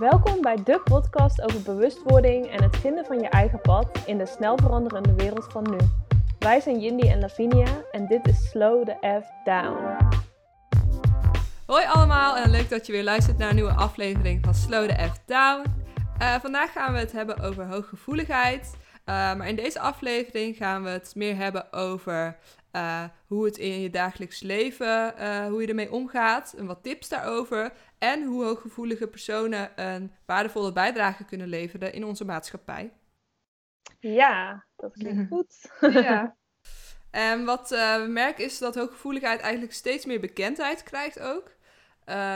Welkom bij de podcast over bewustwording en het vinden van je eigen pad in de snel veranderende wereld van nu. Wij zijn Jindy en Lavinia en dit is Slow the F Down. Hoi allemaal en leuk dat je weer luistert naar een nieuwe aflevering van Slow the F Down. Uh, vandaag gaan we het hebben over hooggevoeligheid. Uh, maar in deze aflevering gaan we het meer hebben over uh, hoe het in je dagelijks leven, hoe je ermee omgaat en wat tips daarover. En hoe hooggevoelige personen een waardevolle bijdrage kunnen leveren in onze maatschappij. Ja, dat klinkt goed. ja. En wat we merken is dat hooggevoeligheid eigenlijk steeds meer bekendheid krijgt ook.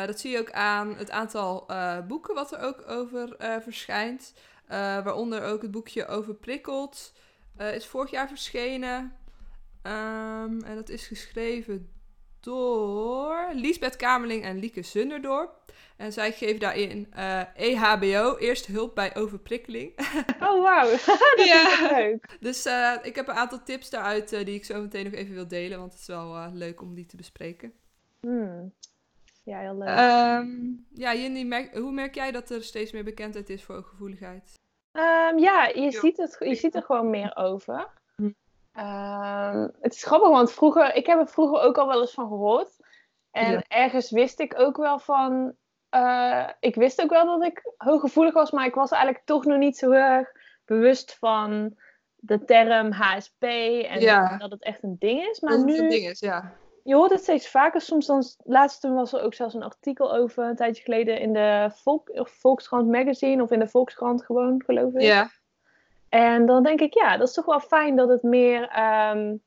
Dat zie je ook aan het aantal boeken wat er ook over verschijnt. waaronder ook het boekje over prikkeld. is vorig jaar verschenen. Um, en dat is geschreven door Liesbeth Kamerling en Lieke Zunderdorp. En zij geven daarin EHBO, e Eerste Hulp bij Overprikkeling. Oh, wauw. dat ja. is leuk. Dus ik heb een aantal tips daaruit die ik zo meteen nog even wil delen. Want het is wel leuk om die te bespreken. Hmm. Ja, heel leuk. Um, ja, Jindy, merk, hoe merk jij dat er steeds meer bekendheid is voor gevoeligheid? Um, ja, je, Ziet het, je ziet er gewoon meer over. Um, het is grappig, want vroeger, ik heb er vroeger ook al wel eens van gehoord. En ja. ergens wist ik ook wel van. Uh, ik wist ook wel dat ik hooggevoelig was, maar ik was eigenlijk toch nog niet zo heel erg bewust van de term HSP en ja. dat het echt een ding is. Maar dat nu, het een ding is, ja je hoort het steeds vaker. Soms dan, laatst was er ook zelfs een artikel over, een tijdje geleden, in de Volk, Volkskrant magazine of in de Volkskrant gewoon, geloof ik. Ja. En dan denk ik, ja, dat is toch wel fijn dat het meer um,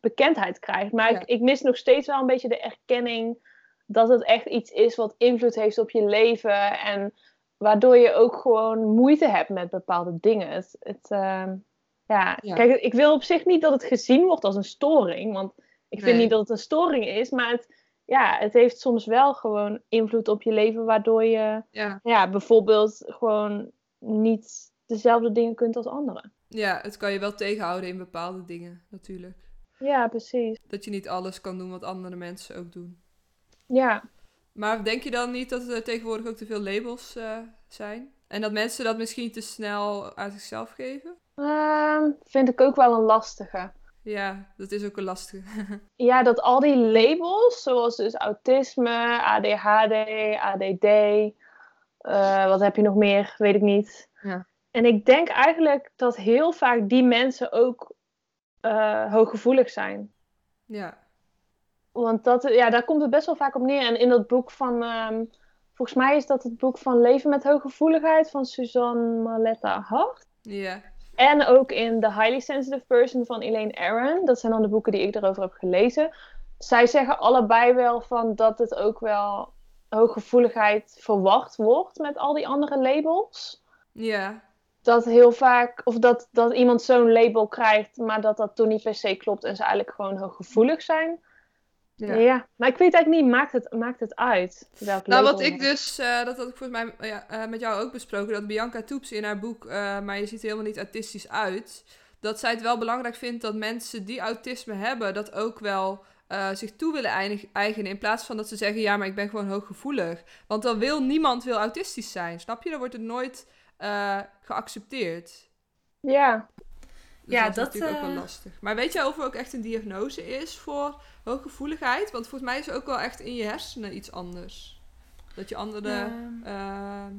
bekendheid krijgt. Maar ja. ik, ik, mis nog steeds wel een beetje de erkenning dat het echt iets is wat invloed heeft op je leven. En waardoor je ook gewoon moeite hebt met bepaalde dingen. Het, het um, ja. ja, kijk, ik wil op zich niet dat het gezien wordt als een storing. Want ik vind niet dat het een storing is, maar het, ja, het heeft soms wel gewoon invloed op je leven, waardoor je ja. Ja, bijvoorbeeld gewoon niet dezelfde dingen kunt als anderen. Ja, het kan je wel tegenhouden in bepaalde dingen, natuurlijk. Ja, precies. Dat je niet alles kan doen wat andere mensen ook doen. Ja. Maar denk je dan niet dat er tegenwoordig ook te veel labels uh, zijn? En dat mensen dat misschien te snel uit zichzelf geven? Uh, vind ik ook wel een lastige. Ja, dat is ook een lastige. ja, dat al die labels, zoals dus autisme, ADHD, ADD, uh, wat heb je nog meer, weet ik niet. Ja. En ik denk eigenlijk dat heel vaak die mensen ook uh, hooggevoelig zijn. Ja. Want dat, ja, daar komt het best wel vaak op neer. En in dat boek van, um, volgens mij is dat het boek van Leven met Hooggevoeligheid van Suzanne Maletta Hart. Ja. En ook in The Highly Sensitive Person van Elaine Aron. Dat zijn dan de boeken die ik erover heb gelezen. Zij zeggen allebei wel van dat het ook wel hooggevoeligheid verwacht wordt met al die andere labels. Ja. Dat heel vaak, of dat, dat iemand zo'n label krijgt, maar dat dat toen niet per se klopt en ze eigenlijk gewoon hooggevoelig zijn. Ja. ja. maar ik weet eigenlijk niet, maakt het, maakt het uit? Welk nou, wat ik dus, uh, dat had ik volgens mij ja, uh, met jou ook besproken, dat Bianca Toeps in haar boek, uh, maar je ziet er helemaal niet autistisch uit, dat zij het wel belangrijk vindt dat mensen die autisme hebben, dat ook wel zich toe willen eigenen, in plaats van dat ze zeggen, ja, maar ik ben gewoon hooggevoelig. Want dan wil niemand wil autistisch zijn, snap je? Dan wordt het nooit geaccepteerd. Ja. Dus ja, dat is natuurlijk ook wel lastig. Maar weet je of er ook echt een diagnose is voor hooggevoeligheid? Want volgens mij is er ook wel echt in je hersenen iets anders. Dat je andere ja.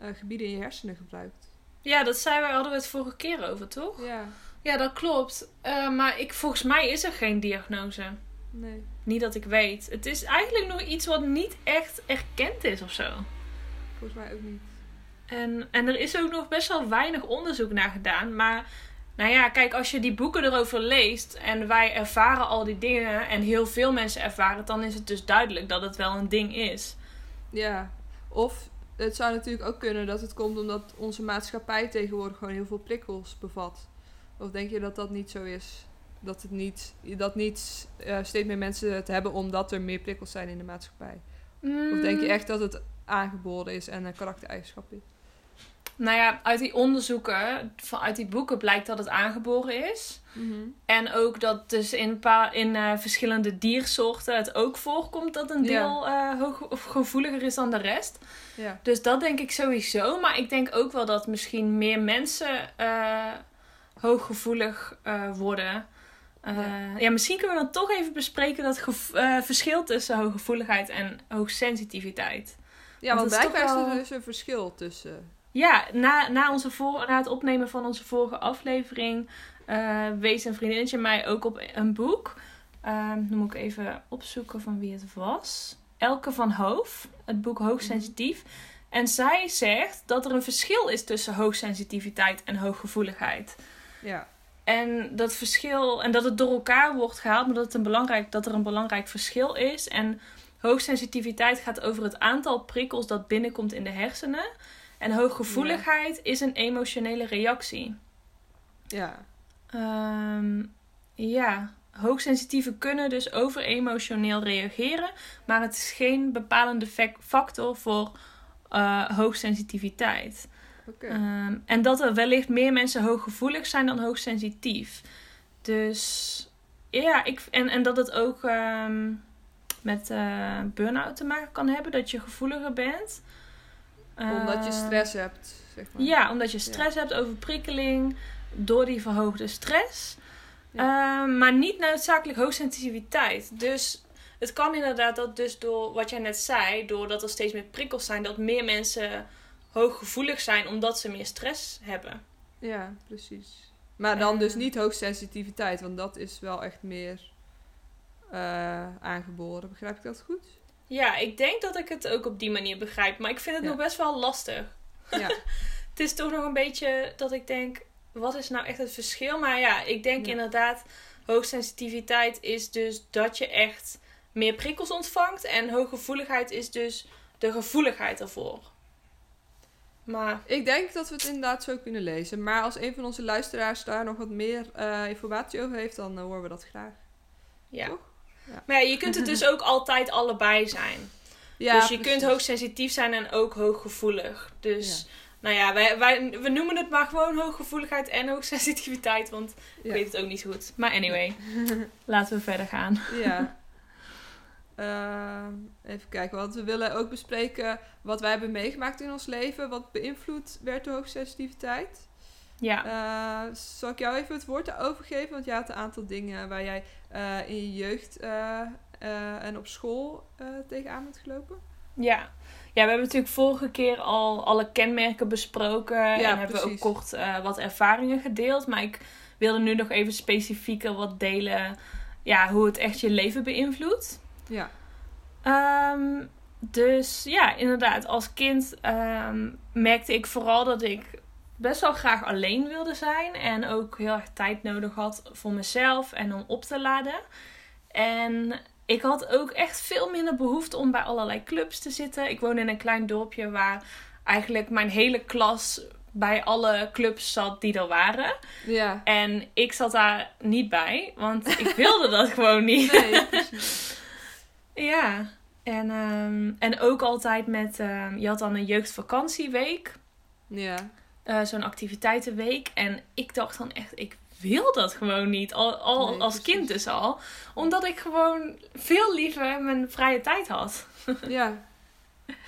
uh, uh, gebieden in je hersenen gebruikt. Ja, dat zei we, hadden we het vorige keer over, toch? Ja. Ja, dat klopt. Uh, maar ik, volgens mij is er geen diagnose. Nee. Niet dat ik weet. Het is eigenlijk nog iets wat niet echt erkend is of zo. Volgens mij ook niet. En, en er is ook nog best wel weinig onderzoek naar gedaan. Maar nou ja, kijk, als je die boeken erover leest en wij ervaren al die dingen en heel veel mensen ervaren het, dan is het dus duidelijk dat het wel een ding is. Ja, of het zou natuurlijk ook kunnen dat het komt omdat onze maatschappij tegenwoordig gewoon heel veel prikkels bevat. Of denk je dat dat niet zo is? Dat, het niet, dat niet uh, steeds meer mensen het hebben omdat er meer prikkels zijn in de maatschappij? Mm. Of denk je echt dat het aangeboren is en een karaktereigenschap is? Nou ja, uit die onderzoeken, uit die boeken blijkt dat het aangeboren is. Mhm. En ook dat dus in, pa in uh, verschillende diersoorten het ook voorkomt dat een deel ja. uh, hoog of gevoeliger is dan de rest. Ja. Dus dat denk ik sowieso. Maar ik denk ook wel dat misschien meer mensen uh, hooggevoelig worden. Ja. ja. misschien kunnen we dan toch even bespreken dat verschil tussen hooggevoeligheid en hoogsensitiviteit. Ja, want, want blijkbaar is er dus een verschil tussen. Ja, na, na, onze voor, na het opnemen van onze vorige aflevering uh, wees een vriendinnetje mij ook op een boek. Uh, dan moet ik even opzoeken van wie het was. Elke van Hoof, het boek Hoogsensitief. En zij zegt dat er een verschil is tussen hoogsensitiviteit en hooggevoeligheid. Ja. En dat verschil, en dat het door elkaar wordt gehaald, maar dat, het een belangrijk, dat er een belangrijk verschil is. En hoogsensitiviteit gaat over het aantal prikkels dat binnenkomt in de hersenen. En hooggevoeligheid ja. is een emotionele reactie. Ja. Um, ja, hoogsensitieven kunnen dus overemotioneel reageren, maar het is geen bepalende factor voor uh, hoogsensitiviteit. Okay. Um, en dat er wellicht meer mensen hooggevoelig zijn dan hoogsensitief. Dus ja, ik, en, en dat het ook um, met uh, burn-out te maken kan hebben, dat je gevoeliger bent. Omdat je stress hebt, zeg maar. Ja, omdat je stress ja. hebt, overprikkeling door die verhoogde stress. Ja. Uh, maar niet noodzakelijk hoogsensitiviteit. Dus het kan inderdaad dat dus door wat jij net zei, doordat er steeds meer prikkels zijn, dat meer mensen hooggevoelig zijn omdat ze meer stress hebben. Ja, precies. Maar dan uh, dus niet hoogsensitiviteit, want dat is wel echt meer uh, aangeboren. Begrijp ik dat goed? Ja, ik denk dat ik het ook op die manier begrijp, maar ik vind het ja. nog best wel lastig. Ja. het is toch nog een beetje dat ik denk, wat is nou echt het verschil? Maar ja, ik denk ja. inderdaad, hoogsensitiviteit is dus dat je echt meer prikkels ontvangt. En hooggevoeligheid is dus de gevoeligheid ervoor. Maar... Ik denk dat we het inderdaad zo kunnen lezen. Maar als een van onze luisteraars daar nog wat meer uh, informatie over heeft, dan uh, horen we dat graag. Ja. Toch? Ja. Maar ja, je kunt het dus ook altijd allebei zijn. Ja, dus je precies. kunt hoogsensitief zijn en ook hooggevoelig. Dus... Ja. Nou ja, wij, wij, we noemen het maar gewoon hooggevoeligheid en hoogsensitiviteit. Want ik weet het ook niet goed. Maar anyway, laten we verder gaan. Ja. Ehm, even kijken, want we willen ook bespreken wat wij hebben meegemaakt in ons leven. Wat beïnvloed werd door hoogsensitiviteit. Ja, Eh, zal ik jou even het woord daarover geven? Want jij had een aantal dingen waar jij eh, in je jeugd eh, en op school tegenaan bent gelopen. ja. Ja, we hebben natuurlijk vorige keer al alle kenmerken besproken. en hebben ook kort wat ervaringen gedeeld. Maar ik wilde nu nog even specifieker wat delen. Ja, hoe het echt je leven beïnvloedt. Ja. Ehm, dus ja, inderdaad, als kind ehm, merkte ik vooral dat ik best wel graag alleen wilde zijn. En ook heel erg tijd nodig had voor mezelf en om op te laden. En ik had ook echt veel minder behoefte om bij allerlei clubs te zitten. Ik woon in een klein dorpje waar eigenlijk mijn hele klas bij alle clubs zat die er waren. Ja. En ik zat daar niet bij, want ik wilde dat gewoon niet. Nee, precies. Ja, en, ehm, en ook altijd met... ehm, je had dan een jeugdvakantieweek. Ja. Eh, Zo'n activiteitenweek. En ik dacht dan echt, ik wil dat gewoon niet. Al, al Nee, als kind dus al. Omdat ik gewoon veel liever mijn vrije tijd had. Ja.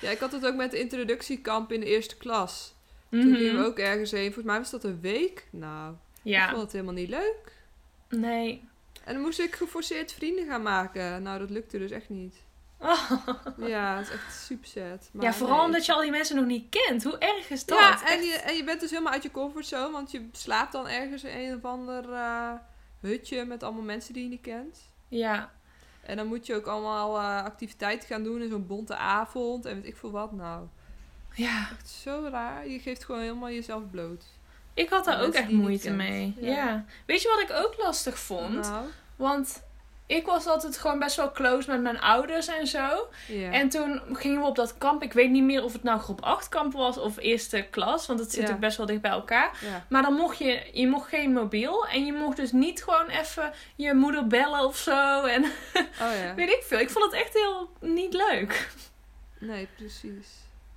Ja, ik had het ook met de introductiekamp in de eerste klas. Toen gingen we ook ergens heen. Volgens mij was dat een week. Nou, ik Ja, vond het helemaal niet leuk. nee. En dan moest ik geforceerd vrienden gaan maken. Nou, dat lukte dus echt niet. Ja, het is echt super sad. Maar ja, vooral nee. omdat je al die mensen nog niet kent. Hoe erg is dat? Ja, en Echt. je, en je bent dus helemaal uit je comfortzone. Want je slaapt dan ergens in een of ander eh, hutje met allemaal mensen die je niet kent. Ja, En dan moet je ook allemaal eh, activiteiten gaan doen in zo'n bonte avond. En weet ik veel wat. Nou, ja. echt zo raar. Je geeft gewoon helemaal jezelf bloot. Ik had daar ook echt moeite mee. Ja. Ja. Weet je wat ik ook lastig vond? Nou, Want ik was altijd gewoon best wel close met mijn ouders en zo. En toen gingen we op dat kamp. Ik weet niet meer of het nou groep 8 kamp was of eerste klas. Want het zit ook best wel dicht bij elkaar. Maar dan mocht je, je mocht geen mobiel. En je mocht dus niet gewoon even je moeder bellen of zo. En Oh weet ik veel. Ik vond het echt heel niet leuk. Nee, precies.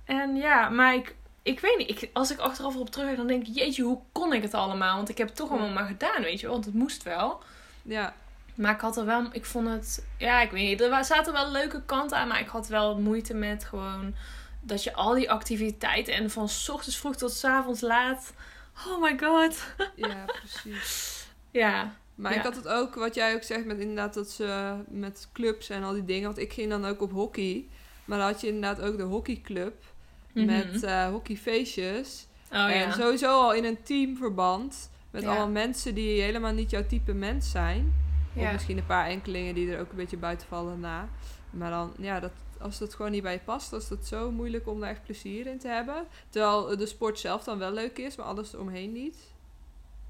En ja, maar ik, ik weet niet. Ik, als ik achteraf op terug dan denk ik, jeetje, hoe kon ik het allemaal? Want ik heb het toch allemaal maar gedaan, weet je wel. Want het moest wel. Ja. Maar ik had er wel, ik vond het, ja, ik weet niet. Er zaten wel leuke kanten aan, maar ik had wel moeite met gewoon dat je al die activiteiten en van s ochtends vroeg tot s avonds laat. Oh my god. Ja, precies. ja. Maar Ja. ik had het ook, wat jij ook zegt, met inderdaad dat ze met clubs en al die dingen. Want ik ging dan ook op hockey. Maar dan had je inderdaad ook de hockeyclub Mhm. met eh, hockeyfeestjes. Oh en ja. sowieso al in een teamverband. Met Ja. allemaal mensen die helemaal niet jouw type mens zijn. Of Ja. misschien een paar enkelingen die er ook een beetje buiten vallen na. Maar dan, ja, dat, als dat gewoon niet bij je past, dan is het zo moeilijk om daar echt plezier in te hebben. Terwijl de sport zelf dan wel leuk is, maar alles eromheen niet.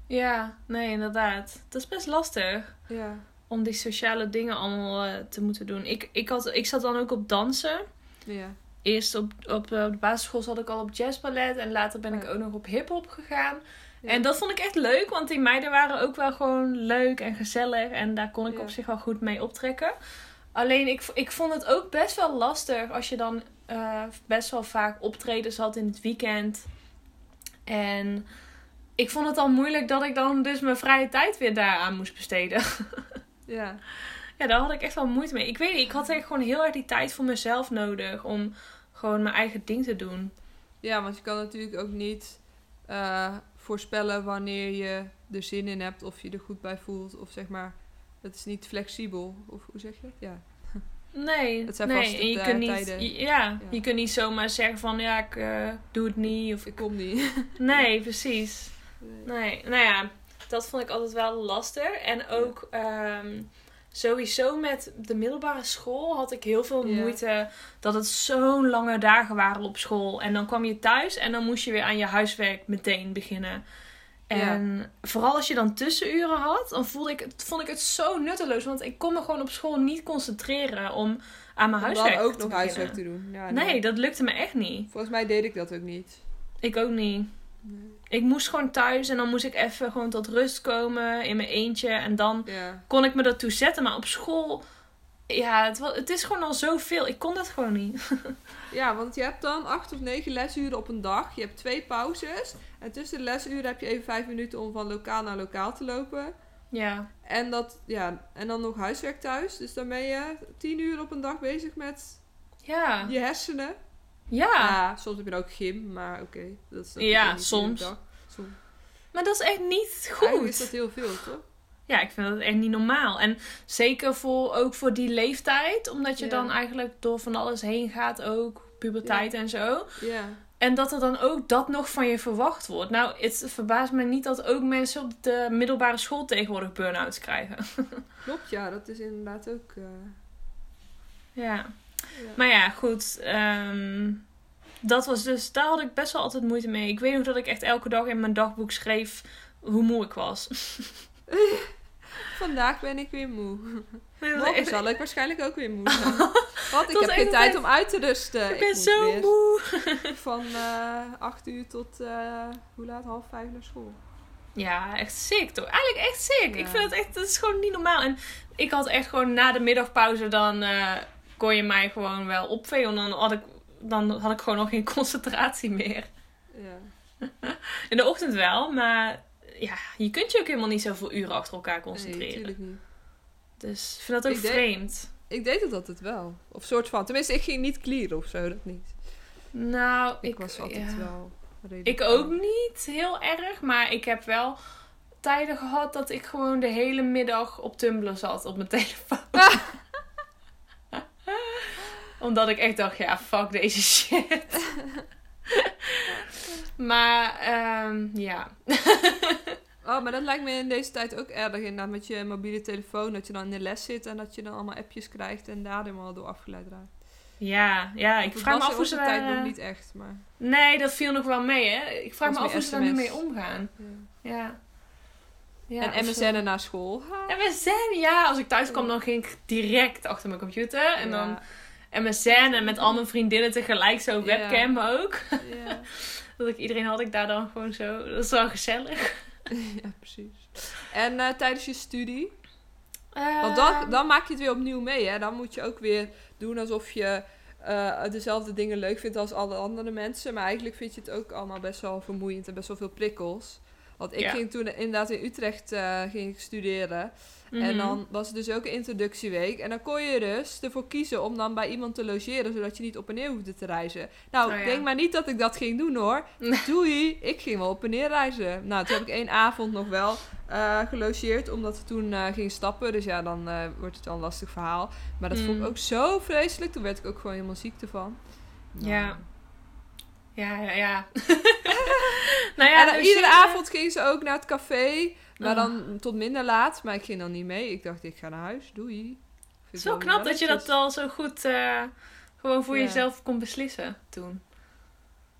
Ja, nee, inderdaad. Dat is best lastig. Ja. om die sociale dingen allemaal eh, te moeten doen. Ik, ik, had, ik zat dan ook op dansen. Ja. Eerst op, op, eh, op de basisschool zat ik al op jazzballet. En later ben ik ook nog op hip-hop gegaan. Ja. En dat vond ik echt leuk, want die meiden waren ook wel gewoon leuk en gezellig. En daar kon ik Ja. op zich wel goed mee optrekken. Alleen ik, ik vond het ook best wel lastig als je dan eh, best wel vaak optredens had in het weekend. En ik vond het al moeilijk dat ik dan dus mijn vrije tijd weer daaraan moest besteden. Ja. Ja, daar had ik echt wel moeite mee. Ik weet niet, ik had echt gewoon heel erg die tijd voor mezelf nodig om gewoon mijn eigen ding te doen. ja, want je kan natuurlijk ook niet eh, voorspellen wanneer je er zin in hebt of je er goed bij voelt. Of zeg maar, het is niet flexibel. Of hoe zeg je? Ja. Nee, Het zijn nee. vaste en je kunt niet, ja, Ja. je kunt niet zomaar zeggen van ja, ik eh, doe het niet. Of, Ik kom niet. nee, precies. Nee. Nee, nou ja, dat vond ik altijd wel lastig. En ook ehm, sowieso met de middelbare school had ik heel veel moeite dat het zo'n lange dagen waren op school. En dan kwam je thuis en dan moest je weer aan je huiswerk meteen beginnen. En vooral als je dan tussenuren had, dan voelde ik, vond ik het zo nutteloos. Want ik kon me gewoon op school niet concentreren om aan mijn Om huiswerk ook te nog huiswerk te doen. Ja, Nee, dat lukte me echt niet. Volgens mij deed ik dat ook niet. Ik ook niet. Ik moest gewoon thuis en dan moest ik even gewoon tot rust komen in mijn eentje. En dan Ja. kon ik me ertoe zetten. Maar op school, ja, het, het is gewoon al zoveel. Ik kon dat gewoon niet. ja, want je hebt dan acht of negen lesuren op een dag. Je hebt twee pauzes. En tussen de lesuren heb je even vijf minuten om van lokaal naar lokaal te lopen. Ja, En, dat, ja, en dan nog huiswerk thuis. Dus dan ben je tien uur op een dag bezig met ja, je hersenen. Ja. Soms heb je dan ook gym, maar oké. dat is Ja, soms. Maar dat is echt niet Eigenlijk is dat goed. heel veel, toch? Ja, ik vind dat echt niet normaal. En zeker voor, ook voor die leeftijd. Omdat je Ja. dan eigenlijk door van alles heen gaat ook. Puberteit en zo. Ja. En dat er dan ook dat nog van je verwacht wordt. Nou, het verbaast me niet dat ook mensen op de middelbare school tegenwoordig burn-outs krijgen. Klopt, ja. Dat is inderdaad ook... eh, Ja. Maar ja, goed. ehm, dat was dus, daar had ik best wel altijd moeite mee. Ik weet nog dat ik echt elke dag in mijn dagboek schreef hoe moe ik was. Vandaag ben ik weer moe. Morgen echt- zal ik waarschijnlijk ook weer moe zijn. Want ik heb geen tijd om uit te rusten. ik ben zo weer moe. Van eh 8 uur tot eh, hoe laat? Half vijf naar school. Ja, echt sick toch? Eigenlijk echt sick. Ja. Ik vind het echt, dat is gewoon niet normaal. En ik had echt gewoon na de middagpauze, dan eh, kon je mij gewoon wel opvegen. Dan had ik, dan had ik gewoon nog geen concentratie meer. Ja. In de ochtend wel, maar ja, je kunt je ook helemaal niet zoveel uren achter elkaar Nee, concentreren. natuurlijk niet. dus ik vind dat ook Ik vreemd. Ik deed het altijd wel. Of soort van. Tenminste, ik ging niet clearen of zo, dat niet. Nou, Ik, ik, was altijd ja. wel. Ik ook niet heel erg, maar ik heb wel tijden gehad dat ik gewoon de hele middag op Tumblr zat op mijn telefoon. Omdat ik echt dacht, ja, fuck deze shit. maar, ehm, ja. Oh, maar dat lijkt me in deze tijd ook erg. Inderdaad, met je mobiele telefoon. Dat je dan in de les zit en dat je dan allemaal appjes krijgt en daar helemaal door afgeleid raakt. Ja, ja, ik vraag me af hoe ze tijd nog niet echt, maar... Nee, dat viel nog wel mee, hè. Ik vraag me af hoe ze daar nu mee omgaan. Ja. Ja. ja en MSN naar school. Ha. MSN, ja. Als ik thuis kwam, dan ging ik direct achter mijn computer. En dan Ja, MSN en met al mijn vriendinnen tegelijk zo webcam ook. ja. Dat ik iedereen had ik daar dan gewoon zo. Dat is wel gezellig. ja, precies. En eh, tijdens je studie? Eh, Want dan, dan maak je het weer opnieuw mee, hè? Dan moet je ook weer doen alsof je uh, dezelfde dingen leuk vindt als alle andere mensen. Maar eigenlijk vind je het ook allemaal best wel vermoeiend en best wel veel prikkels. Want ik ging toen inderdaad in Utrecht uh, ging studeren. En mhm. dan was het dus ook een introductieweek. En dan kon je dus ervoor kiezen om dan bij iemand te logeren, zodat je niet op en neer hoefde te reizen. Nou, oh, denk maar niet dat ik dat ging doen hoor. Doei, ik ging wel op en neer reizen. Nou, toen heb ik één avond nog wel uh, gelogeerd, omdat we toen uh, gingen stappen. Dus ja, dan uh, wordt het wel een lastig verhaal. Maar dat vond ik mm. ook zo vreselijk. Toen werd ik ook gewoon helemaal ziekte van. Nou. Ja. Ja, ja, ja. nou ja, dus iedere avond ging ze ook naar het café. Maar oh. dan tot minder laat. Maar ik ging dan niet mee. Ik dacht, ik ga naar huis. Doei. Zo knap dat je dat al zo goed uh, gewoon voor jezelf kon beslissen toen.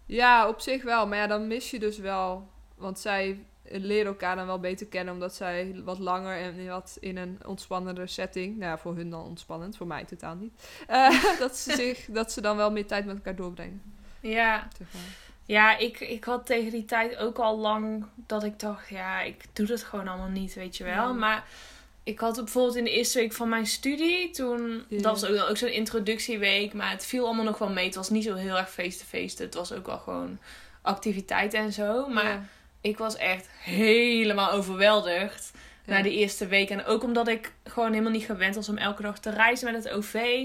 Ja, op zich wel. Maar ja, dan mis je dus wel. Want zij leren elkaar dan wel beter kennen. Omdat zij wat langer en wat in een ontspannende setting. Nou ja, voor hun dan ontspannend. Voor mij totaal niet. Uh, dat, ze zich, dat ze dan wel meer tijd met elkaar doorbrengen. Ja. Ja, ik, ik had tegen die tijd ook al lang dat ik dacht, ja, ik doe dat gewoon allemaal niet, weet je wel. Maar ik had bijvoorbeeld in de eerste week van mijn studie, toen, dat was ook, ook zo'n introductieweek, maar het viel allemaal nog wel mee. Het was niet zo heel erg face-to-face, het was ook wel gewoon activiteit en zo. Maar ik was echt helemaal overweldigd na de eerste week. En ook omdat ik gewoon helemaal niet gewend was om elke dag te reizen met het OV.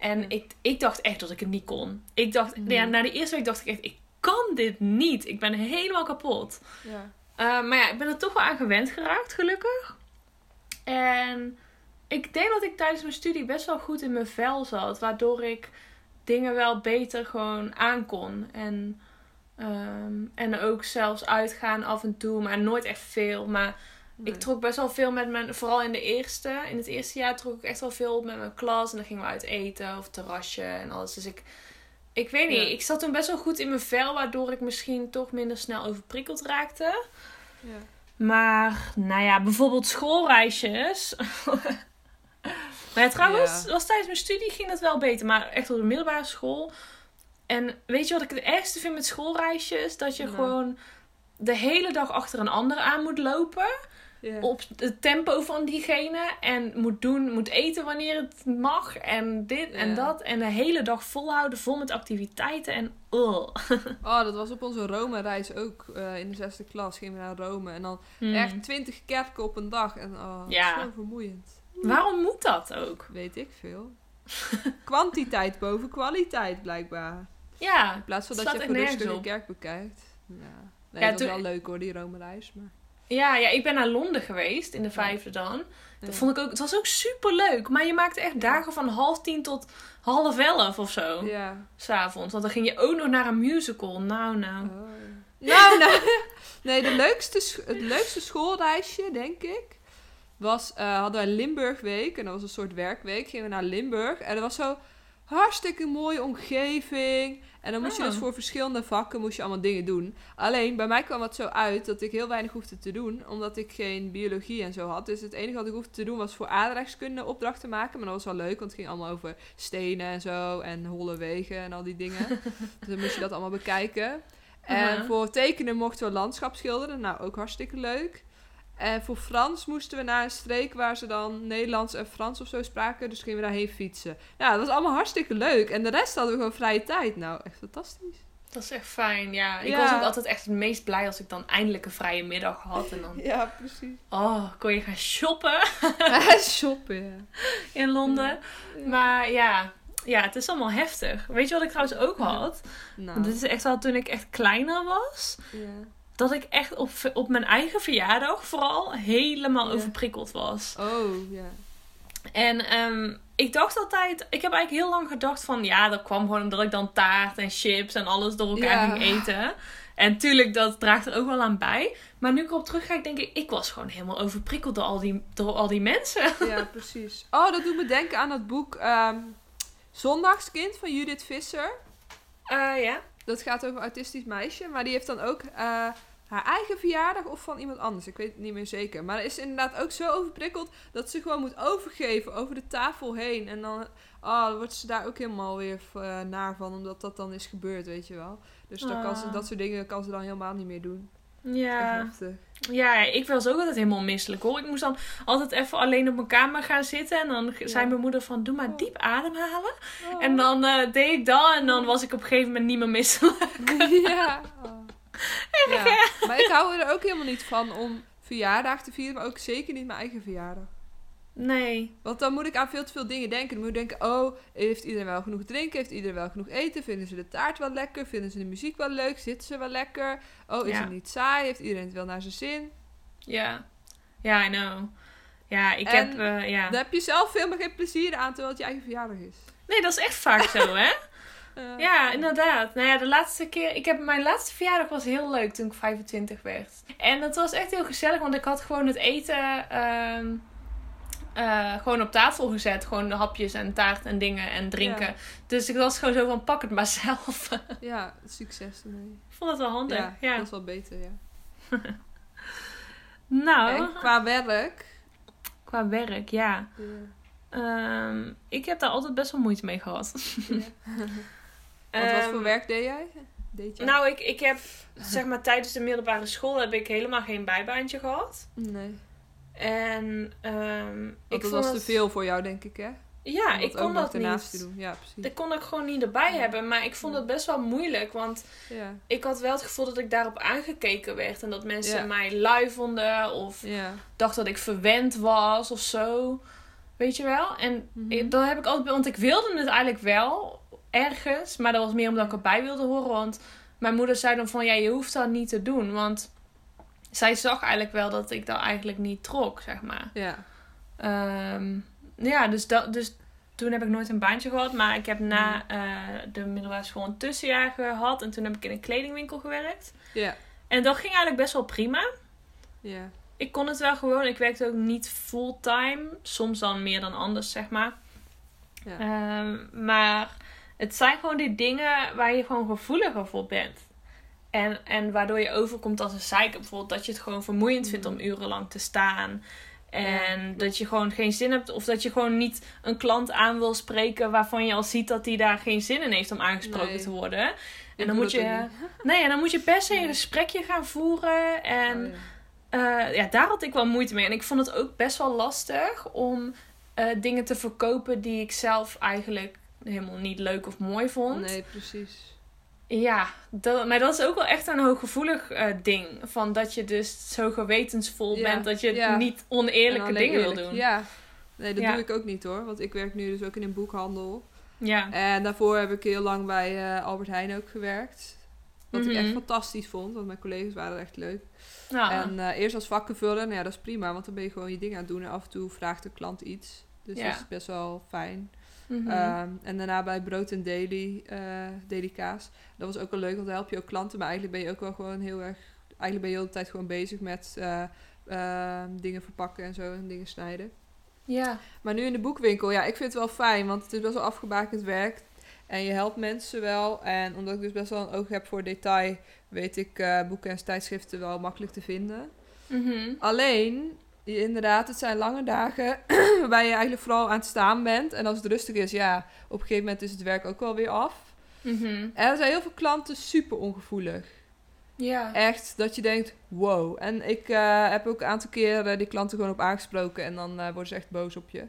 En ik, ik dacht echt dat ik het niet kon. Ik dacht, mm. ja, na de eerste week dacht ik echt, ik kan dit niet. Ik ben helemaal kapot. Ja. Uh, maar ja, ik ben er toch wel aan gewend geraakt, gelukkig. En ik denk dat ik tijdens mijn studie best wel goed in mijn vel zat. Waardoor ik dingen wel beter gewoon aankon. En, um, en ook zelfs uitgaan af en toe. Maar nooit echt veel. Maar ik trok best wel veel met mijn... Vooral in de eerste. In het eerste jaar trok ik echt wel veel op met mijn klas. En dan gingen we uit eten of terrasje en alles. Dus ik ik weet niet. Ik zat toen best wel goed in mijn vel, waardoor ik misschien toch minder snel overprikkeld raakte. Ja. Maar, nou ja, bijvoorbeeld schoolreisjes. maar ja, trouwens, was tijdens mijn studie ging dat wel beter. Maar echt op de middelbare school. En weet je wat ik het ergste vind met schoolreisjes? Dat je gewoon de hele dag achter een ander aan moet lopen. Op het tempo van diegene. En moet doen, moet eten wanneer het mag. En dit en dat. En de hele dag volhouden, vol met activiteiten. En oh. oh, dat was op onze Rome-reis ook. Uh, in de zesde klas gingen we naar Rome. En dan hmm. echt twintig kerken op een dag. En oh, ja. zo vermoeiend. Waarom moet dat ook? Weet ik veel. Kwantiteit boven kwaliteit, blijkbaar. Ja. In plaats van dat je gewoon de kerk bekijkt. Ja. Nee, ja, dat was wel leuk hoor, die Rome-reis. Maar... Ja, ja, ik ben naar Londen geweest in de vijfde dan. Dat vond ik ook, het was ook super leuk. Maar je maakte echt dagen van half tien tot half elf of zo. Ja. S'avonds. Want dan ging je ook nog naar een musical. Nou, nou. Oh. Nou, nou. Nee, de leukste, het leukste schoolreisje, denk ik, was, uh, hadden wij Limburgweek. En dat was een soort werkweek. Gingen we naar Limburg. En dat was zo hartstikke mooie omgeving. En dan moest je dus ah. voor verschillende vakken moest je allemaal dingen doen. Alleen bij mij kwam het zo uit dat ik heel weinig hoefde te doen, omdat ik geen biologie en zo had. Dus het enige wat ik hoefde te doen was voor aardrijkskunde opdrachten maken. Maar dat was wel leuk, want het ging allemaal over stenen en zo en holle wegen en al die dingen. dus dan moest je dat allemaal bekijken. En voor tekenen mochten we landschap schilderen. Nou, ook hartstikke leuk. En voor Frans moesten we naar een streek waar ze dan Nederlands en Frans of zo spraken. Dus gingen we daarheen fietsen. Nou, dat was allemaal hartstikke leuk. En de rest hadden we gewoon vrije tijd. Nou, echt fantastisch. Dat is echt fijn, ja. Ik was ook altijd echt het meest blij als ik dan eindelijk een vrije middag had. En dan... Ja, precies. Oh, kon je gaan shoppen. shoppen, ja. In Londen. Maar ja, ja, het is allemaal heftig. Weet je wat ik trouwens ook had? Nou. Dit is echt wel toen ik echt kleiner was. Ja dat ik echt op, op mijn eigen verjaardag vooral helemaal overprikkeld was. Oh, ja. En um, ik dacht altijd, ik heb eigenlijk heel lang gedacht van ja, dat kwam gewoon omdat ik dan taart en chips en alles door elkaar ging eten. En tuurlijk, dat draagt er ook wel aan bij. Maar nu ik erop terugkijk, denk ik, ik was gewoon helemaal overprikkeld door al die, door al die mensen. Ja, precies. Oh, dat doet me denken aan het boek um, Zondagskind van Judith Visser. Uh, ja. Dat gaat over een autistisch meisje. Maar die heeft dan ook uh, haar eigen verjaardag of van iemand anders. Ik weet het niet meer zeker. Maar is inderdaad ook zo overprikkeld dat ze gewoon moet overgeven over de tafel heen. En dan, oh, wordt ze daar ook helemaal weer uh, naar van, omdat dat dan is gebeurd, weet je wel. Dus dan kan ze, ah. dat soort dingen kan ze dan helemaal niet meer doen. Ja. Ja, ik was ook altijd helemaal misselijk hoor. Ik moest dan altijd even alleen op mijn kamer gaan zitten. En dan zei mijn moeder van, doe maar oh. diep ademhalen. Oh. En dan uh, deed ik dat. En dan was ik op een gegeven moment niet meer misselijk. ja. ja. Maar ik hou er ook helemaal niet van om verjaardag te vieren. Maar ook zeker niet mijn eigen verjaardag. Nee. Want dan moet ik aan veel te veel dingen denken. Dan moet ik denken, oh, heeft iedereen wel genoeg drinken? Heeft iedereen wel genoeg eten? Vinden ze de taart wel lekker? Vinden ze de muziek wel leuk? Zitten ze wel lekker? Oh, is het niet saai? Heeft iedereen het wel naar zijn zin? Ja. Ja, I know. Ja, ik heb, uh, ja. Daar heb je zelf veel meer geen plezier aan terwijl het je eigen verjaardag is. Nee, dat is echt vaak zo, hè? Uh, ja, inderdaad. Nou ja, de laatste keer... Ik heb, mijn laatste verjaardag was heel leuk toen ik 25 werd. En het was echt heel gezellig, want ik had gewoon het eten... Uh, uh, gewoon op tafel gezet. Gewoon de hapjes en taart en dingen en drinken. Dus ik was gewoon zo van, pak het maar zelf. ja, succes ermee. Ik vond het wel handig. Ja, ja. dat is wel beter, ja. nou. En qua werk? Qua werk, ja. Um, ik heb daar altijd best wel moeite mee gehad. wat voor ehm, werk deed jij? Deed jij? Nou, ik, ik heb, zeg maar, tijdens de middelbare school heb ik helemaal geen bijbaantje gehad. Nee. En um, ik dat was te veel voor jou, denk ik, hè? Ja, ik kon dat niet. Doen. Ja, precies. Ik kon ik gewoon niet erbij hebben. Maar ik vond het best wel moeilijk. Want ja. ik had wel het gevoel dat ik daarop aangekeken werd. En dat mensen mij lui vonden. Of dacht dat ik verwend was of zo. Weet je wel? En mm dat heb ik altijd... Want ik wilde het eigenlijk wel ergens. Maar dat was meer omdat ik erbij wilde horen. Want mijn moeder zei dan van... Ja, je hoeft dat niet te doen. Want zij zag eigenlijk wel dat ik dat eigenlijk niet trok, zeg maar. Ja. Um, ja, dus, dat, dus toen heb ik nooit een baantje gehad. Maar ik heb na uh, de middelbare school een tussenjaar gehad. En toen heb ik in een kledingwinkel gewerkt. Ja. En dat ging eigenlijk best wel prima. Ja. Ik kon het wel gewoon. Ik werkte ook niet fulltime. Soms dan meer dan anders, zeg maar. Ja. Um, maar het zijn gewoon die dingen waar je gewoon gevoeliger voor bent. En, en waardoor je overkomt als een zeiker. Bijvoorbeeld dat je het gewoon vermoeiend vindt om mm. urenlang te staan. En dat je gewoon geen zin hebt. Of dat je gewoon niet een klant aan wil spreken waarvan je al ziet dat hij daar geen zin in heeft om aangesproken te worden. En dan moet je. Nee, en dan moet je per se een gesprekje gaan voeren. En oh, ja. Uh, ja. daar had ik wel moeite mee. En ik vond het ook best wel lastig om uh, dingen te verkopen die ik zelf eigenlijk helemaal niet leuk of mooi vond. Nee, precies. Ja, dat, maar dat is ook wel echt een hooggevoelig uh, ding. Van dat je dus zo gewetensvol bent dat je niet oneerlijke dingen wil doen. Ja, nee, dat doe ik ook niet hoor. Want ik werk nu dus ook in een boekhandel. Ja. En daarvoor heb ik heel lang bij uh, Albert Heijn ook gewerkt. Wat ik echt mhm. fantastisch vond, want mijn collega's waren echt leuk. En uh, eerst als vakkenvullen, nou ja, dat is prima, want dan ben je gewoon je ding aan het doen en af en toe vraagt de klant iets. Dus dat is best wel fijn. Mhm. Ehm, en daarna bij Brood en Daily, uh, Daily Kaas. Dat was ook wel leuk, want dan help je ook klanten. Maar eigenlijk ben je ook wel gewoon heel erg... Eigenlijk ben je de hele tijd gewoon bezig met uh, uh, dingen verpakken en zo. En dingen snijden. Ja. Maar nu in de boekwinkel, ja, ik vind het wel fijn. Want het is best wel afgebakend werk. En je helpt mensen wel. En omdat ik dus best wel een oog heb voor detail... weet ik uh, boeken en tijdschriften wel makkelijk te vinden. Mm Alleen inderdaad, het zijn lange dagen waarbij je eigenlijk vooral aan het staan bent. En als het rustig is, ja, op een gegeven moment is het werk ook wel weer af. Mhm. En er zijn heel veel klanten super ongevoelig. Ja. Echt, dat je denkt, wow. En ik uh, heb ook een aantal keer die klanten gewoon op aangesproken en dan uh, worden ze echt boos op je.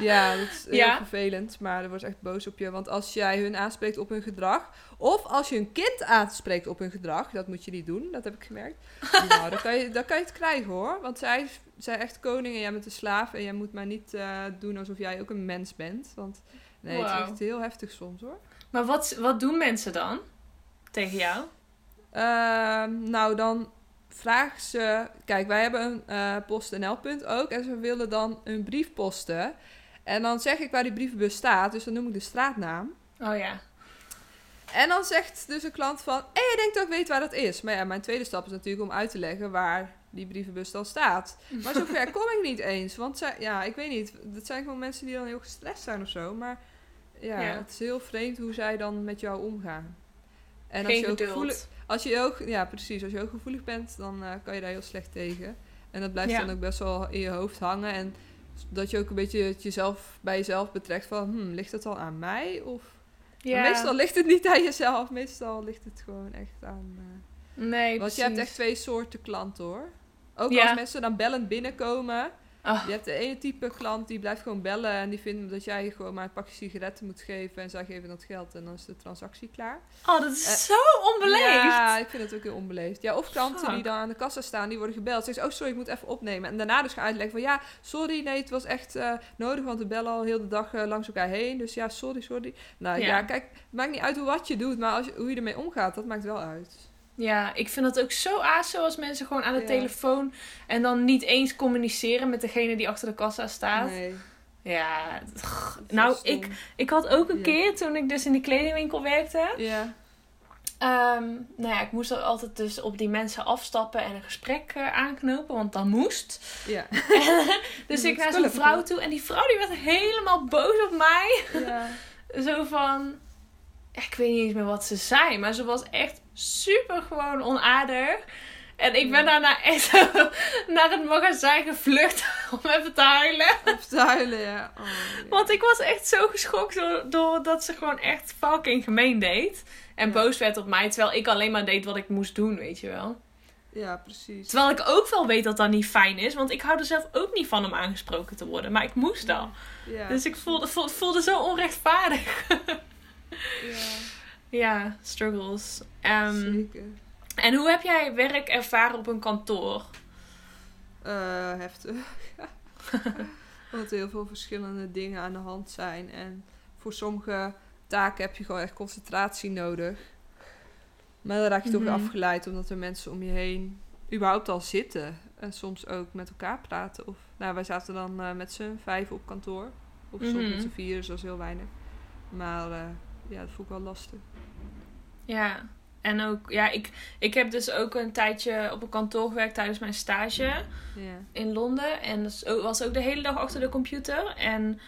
Ja, dat is heel vervelend, maar er wordt echt boos op je. Want als jij hun aanspreekt op hun gedrag, of als je een kind aanspreekt op hun gedrag, dat moet je niet doen, dat heb ik gemerkt. nou, dan kan, je, dan kan je het krijgen hoor. Want zij zijn echt koning en jij bent een slaaf en jij moet maar niet uh, doen alsof jij ook een mens bent. Want nee, het is echt heel heftig soms hoor. Maar wat, wat doen mensen dan tegen jou? Uh, nou, dan vragen ze... Kijk, wij hebben een uh, PostNL-punt ook. En ze willen dan een brief posten. En dan zeg ik waar die brievenbus staat. Dus dan noem ik de straatnaam. Oh ja. En dan zegt dus een klant van... Hé, je denkt dat ik weet waar dat is. Maar ja, mijn tweede stap is natuurlijk om uit te leggen waar die brievenbus dan staat. Maar zover kom ik niet eens. Want zij, ja, ik weet niet. Dat zijn gewoon mensen die dan heel gestrest zijn of zo. Maar ja, het is heel vreemd hoe zij dan met jou omgaan. En Geen als je ook gevoelig, als je ook, ja precies, als je ook gevoelig bent, dan uh, kan je daar heel slecht tegen. En dat blijft dan ook best wel in je hoofd hangen. En dat je ook een beetje jezelf bij jezelf betrekt van, hmm, ligt het al aan mij? Of ja. meestal ligt het niet aan jezelf, meestal ligt het gewoon echt aan, uh, Nee, Want je hebt echt twee soorten klanten hoor. Ook Ja. als mensen dan bellend binnenkomen. Ah, Je hebt de ene type klant die blijft gewoon bellen en die vindt dat jij gewoon maar een pakje sigaretten moet geven en zij geven dat geld en dan is de transactie klaar. oh, dat is Eh, zo onbeleefd. Ja, ik vind het ook heel onbeleefd. Ja, of klanten die dan aan de kassa staan, die worden gebeld. Zeggen ze, oh sorry, ik moet even opnemen. En daarna dus gaan uitleggen van, ja, sorry, nee, het was echt eh, nodig, want we bellen al heel de dag eh, langs elkaar heen. Dus ja, sorry, sorry. Nou ja, Ja. kijk, het maakt niet uit hoe wat je doet, maar als je, hoe je ermee omgaat, dat maakt wel uit. Ja, ik vind dat ook zo aso als mensen gewoon aan de Ja. telefoon en dan niet eens communiceren met degene die achter de kassa staat. Nee. Ja, nou, ik, ik had ook een Ja. keer toen ik dus in die kledingwinkel werkte. Ja, Ehm, nou ja, ik moest er altijd dus op die mensen afstappen en een gesprek eh, aanknopen, want dat moest. ja. dus ik naar zo'n vrouw toe en die vrouw die werd helemaal boos op mij. ja. Zo van, ik weet niet eens meer wat ze zei, maar ze was echt super gewoon onaardig. En ik ben Ja. daarna echt naar het magazijn gevlucht om even te huilen. Of te huilen, ja. Oh. Want ik was echt zo geschokt door, door dat ze gewoon echt fucking gemeen deed. En Ja. boos werd op mij, terwijl ik alleen maar deed wat ik moest doen, weet je wel. Ja, precies. Terwijl ik ook wel weet dat dat niet fijn is, want ik hou er zelf ook niet van om aangesproken te worden. Maar ik moest al. Ja, Dus ik voelde, voelde, voelde zo onrechtvaardig. ja, Ja, struggles. Ehm, zeker. en hoe heb jij werk ervaren op een kantoor? Eh, heftig. Omdat er heel veel verschillende dingen aan de hand zijn. En voor sommige taken heb je gewoon echt concentratie nodig. Maar dan raak je toch Mhm. afgeleid omdat er mensen om je heen überhaupt al zitten. En soms ook met elkaar praten. Of, nou, wij zaten dan eh, met z'n vijf op kantoor. Of soms Mhm. met z'n vier, dus dat is heel weinig. Maar eh, ja, dat vond ik wel lastig. Ja, en ook, ja, ik, ik heb dus ook een tijdje op een kantoor gewerkt tijdens mijn stage Ja. in Londen. En dat was ook de hele dag achter de computer. En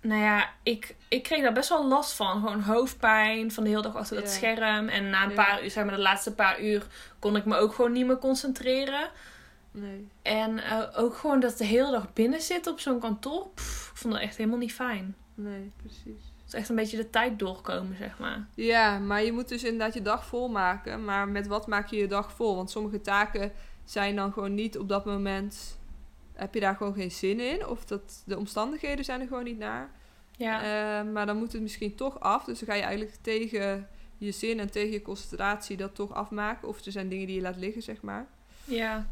nou ja, ik, ik kreeg daar best wel last van. Gewoon hoofdpijn van de hele dag achter dat Ja. scherm. En na een Ja. paar uur, zeg maar de laatste paar uur, kon ik me ook gewoon niet meer concentreren. Nee. En eh, ook gewoon dat de hele dag binnen zit op zo'n kantoor. Pff, ik vond dat echt helemaal niet fijn. Nee, precies. Het is echt een beetje de tijd doorkomen, zeg maar. Ja, maar je moet dus inderdaad je dag vol maken. Maar met wat maak je je dag vol? Want sommige taken zijn dan gewoon niet op dat moment. Heb je daar gewoon geen zin in? Of dat de omstandigheden zijn er gewoon niet naar. Ja, Eh, maar dan moet het misschien toch af. Dus dan ga je eigenlijk tegen je zin en tegen je concentratie dat toch afmaken. Of er zijn dingen die je laat liggen, zeg maar. ja.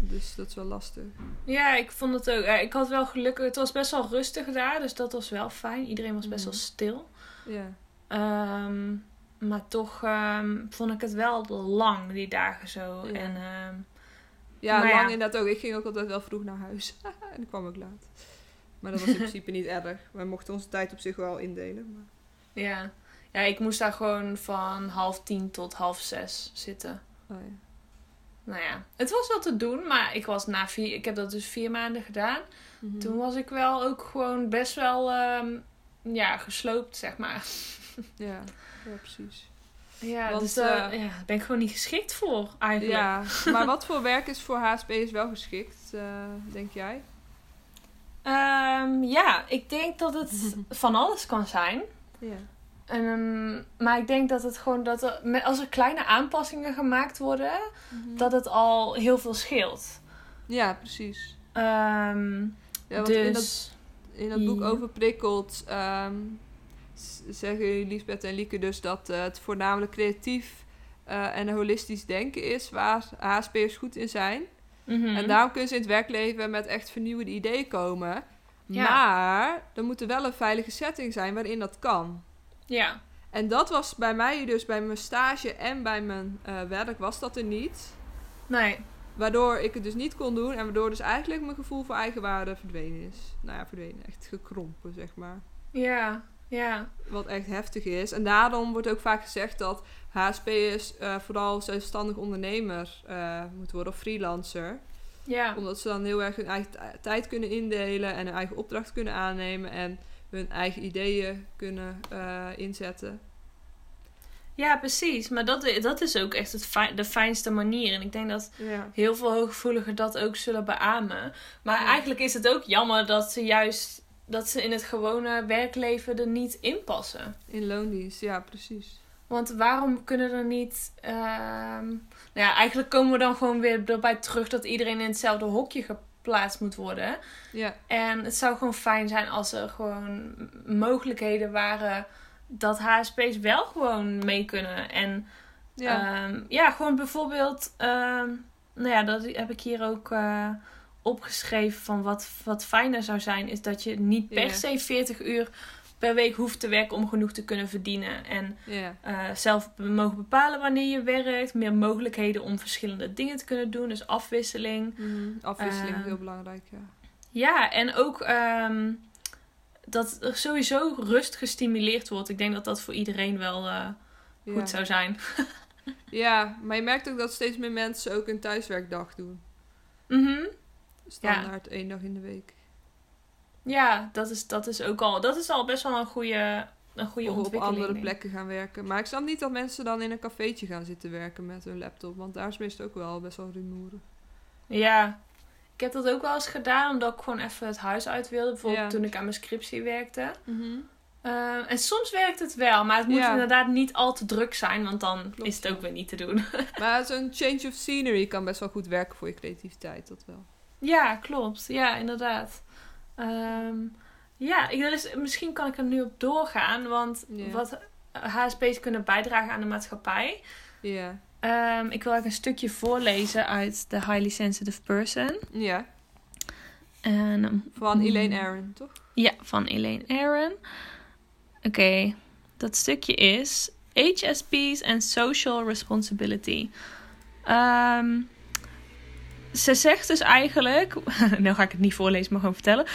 Dus dat is wel lastig. Ja, ik vond het ook. ja, ik had wel geluk. Het was best wel rustig daar, dus dat was wel fijn. Iedereen was best wel Mhm. stil. Ja, Ehm, maar toch ehm, vond ik het wel lang, die dagen zo. Ja. En ehm, ja lang ja. inderdaad ook. Ik ging ook altijd wel vroeg naar huis. en ik kwam ook laat. Maar dat was in principe niet erg. Wij mochten onze tijd op zich wel indelen. Maar... ja. ja, ik moest daar gewoon van half tien tot half zes zitten. Oh, ja. Nou ja, het was wel te doen, maar ik was na vier, ik heb dat dus vier maanden gedaan. Mhm. Toen was ik wel ook gewoon best wel, ehm, ja, gesloopt, zeg maar. Ja, ja precies. Ja, Want, dus daar eh, ja, daar ben ik gewoon niet geschikt voor, eigenlijk. Ja, maar wat voor werk is voor HSP'ers wel geschikt, eh, denk jij? Ehm, ja, ik denk dat het van alles kan zijn. Ja. Ehm, maar ik denk dat het gewoon dat er, met- als er kleine aanpassingen gemaakt worden, dat het al heel veel scheelt. Ja, precies. Ehm, Ja, dus in, dat, in dat boek over prikkeld ehm, zeggen Lisbeth en Lieke dus dat eh, het voornamelijk creatief eh, en holistisch denken is waar HSP'ers goed in zijn. mhm. En daarom kunnen ze in het werkleven met echt vernieuwende ideeën komen. Ja. Maar er moet er wel een veilige setting zijn waarin dat kan. Ja, En dat was bij mij dus bij mijn stage en bij mijn eh, werk was dat er niet. nee, Waardoor ik het dus niet kon doen en waardoor dus eigenlijk mijn gevoel voor eigenwaarde verdwenen is. Nou ja, verdwenen. Echt gekrompen, zeg maar. ja, ja, Wat echt heftig is. En daarom wordt ook vaak gezegd dat HSP'ers eh vooral zelfstandig ondernemer eh moeten worden of freelancer. ja. Omdat ze dan heel erg hun eigen tijd kunnen indelen en hun eigen opdracht kunnen aannemen en hun eigen ideeën kunnen eh, inzetten. Ja, precies. Maar dat, dat is ook echt het fi- de fijnste manier. En ik denk dat Ja. heel veel hooggevoeligen dat ook zullen beamen. Maar Ja. eigenlijk is het ook jammer dat ze juist dat ze in het gewone werkleven er niet in passen. In loondienst, ja, precies. Want waarom kunnen er niet. ehm, nou ja, eigenlijk komen we dan gewoon weer erbij terug dat iedereen in hetzelfde hokje geplaatst moet worden. Ja, En het zou gewoon fijn zijn als er gewoon mogelijkheden waren dat HSP's wel gewoon mee kunnen. En ja. ja, ja gewoon bijvoorbeeld, ehm, nou ja, dat heb ik hier ook eh, opgeschreven van wat, wat fijner zou zijn, is dat je niet per se 40 uur per week hoeft te werken om genoeg te kunnen verdienen. En ja. eh, zelf mogen bepalen wanneer je werkt, meer mogelijkheden om verschillende dingen te kunnen doen, dus afwisseling. Mhm. Afwisseling Ehm, heel belangrijk, ja. Ja, en ook ehm, dat er sowieso rust gestimuleerd wordt. Ik denk dat dat voor iedereen wel eh, goed ja. zou zijn. Ja, maar je merkt ook dat steeds meer mensen ook een thuiswerkdag doen. Mhm. Standaard één dag in de week. Ja, dat is, dat is ook al, dat is al best wel een goede, een goede Of op andere plekken gaan werken. Maar ik snap niet dat mensen dan in een cafeetje gaan zitten werken met hun laptop. Want daar is meestal ook wel best wel rumoerig. Ja, ik heb dat ook wel eens gedaan omdat ik gewoon even het huis uit wilde. Bijvoorbeeld Ja. toen ik aan mijn scriptie werkte. Eh, en soms werkt het wel, maar het moet Ja. inderdaad niet al te druk zijn, want dan Klopt, is het ook weer niet te doen. Maar zo'n change of scenery kan best wel goed werken voor je creativiteit. Dat wel. ja, klopt. Ja, inderdaad. Ehm, ja, ik, is, misschien kan ik er nu op doorgaan, want wat HSP's kunnen bijdragen aan de maatschappij. Ja. Ehm, ik wil eigenlijk een stukje voorlezen uit The Highly Sensitive Person. Ja. En, ehm, Van Elaine Aron, toch? Ja, van Elaine Aron. Oké, dat stukje is HSP's and Social Responsibility. Ehm, ze zegt dus eigenlijk, nou ga ik het niet voorlezen, maar gewoon vertellen.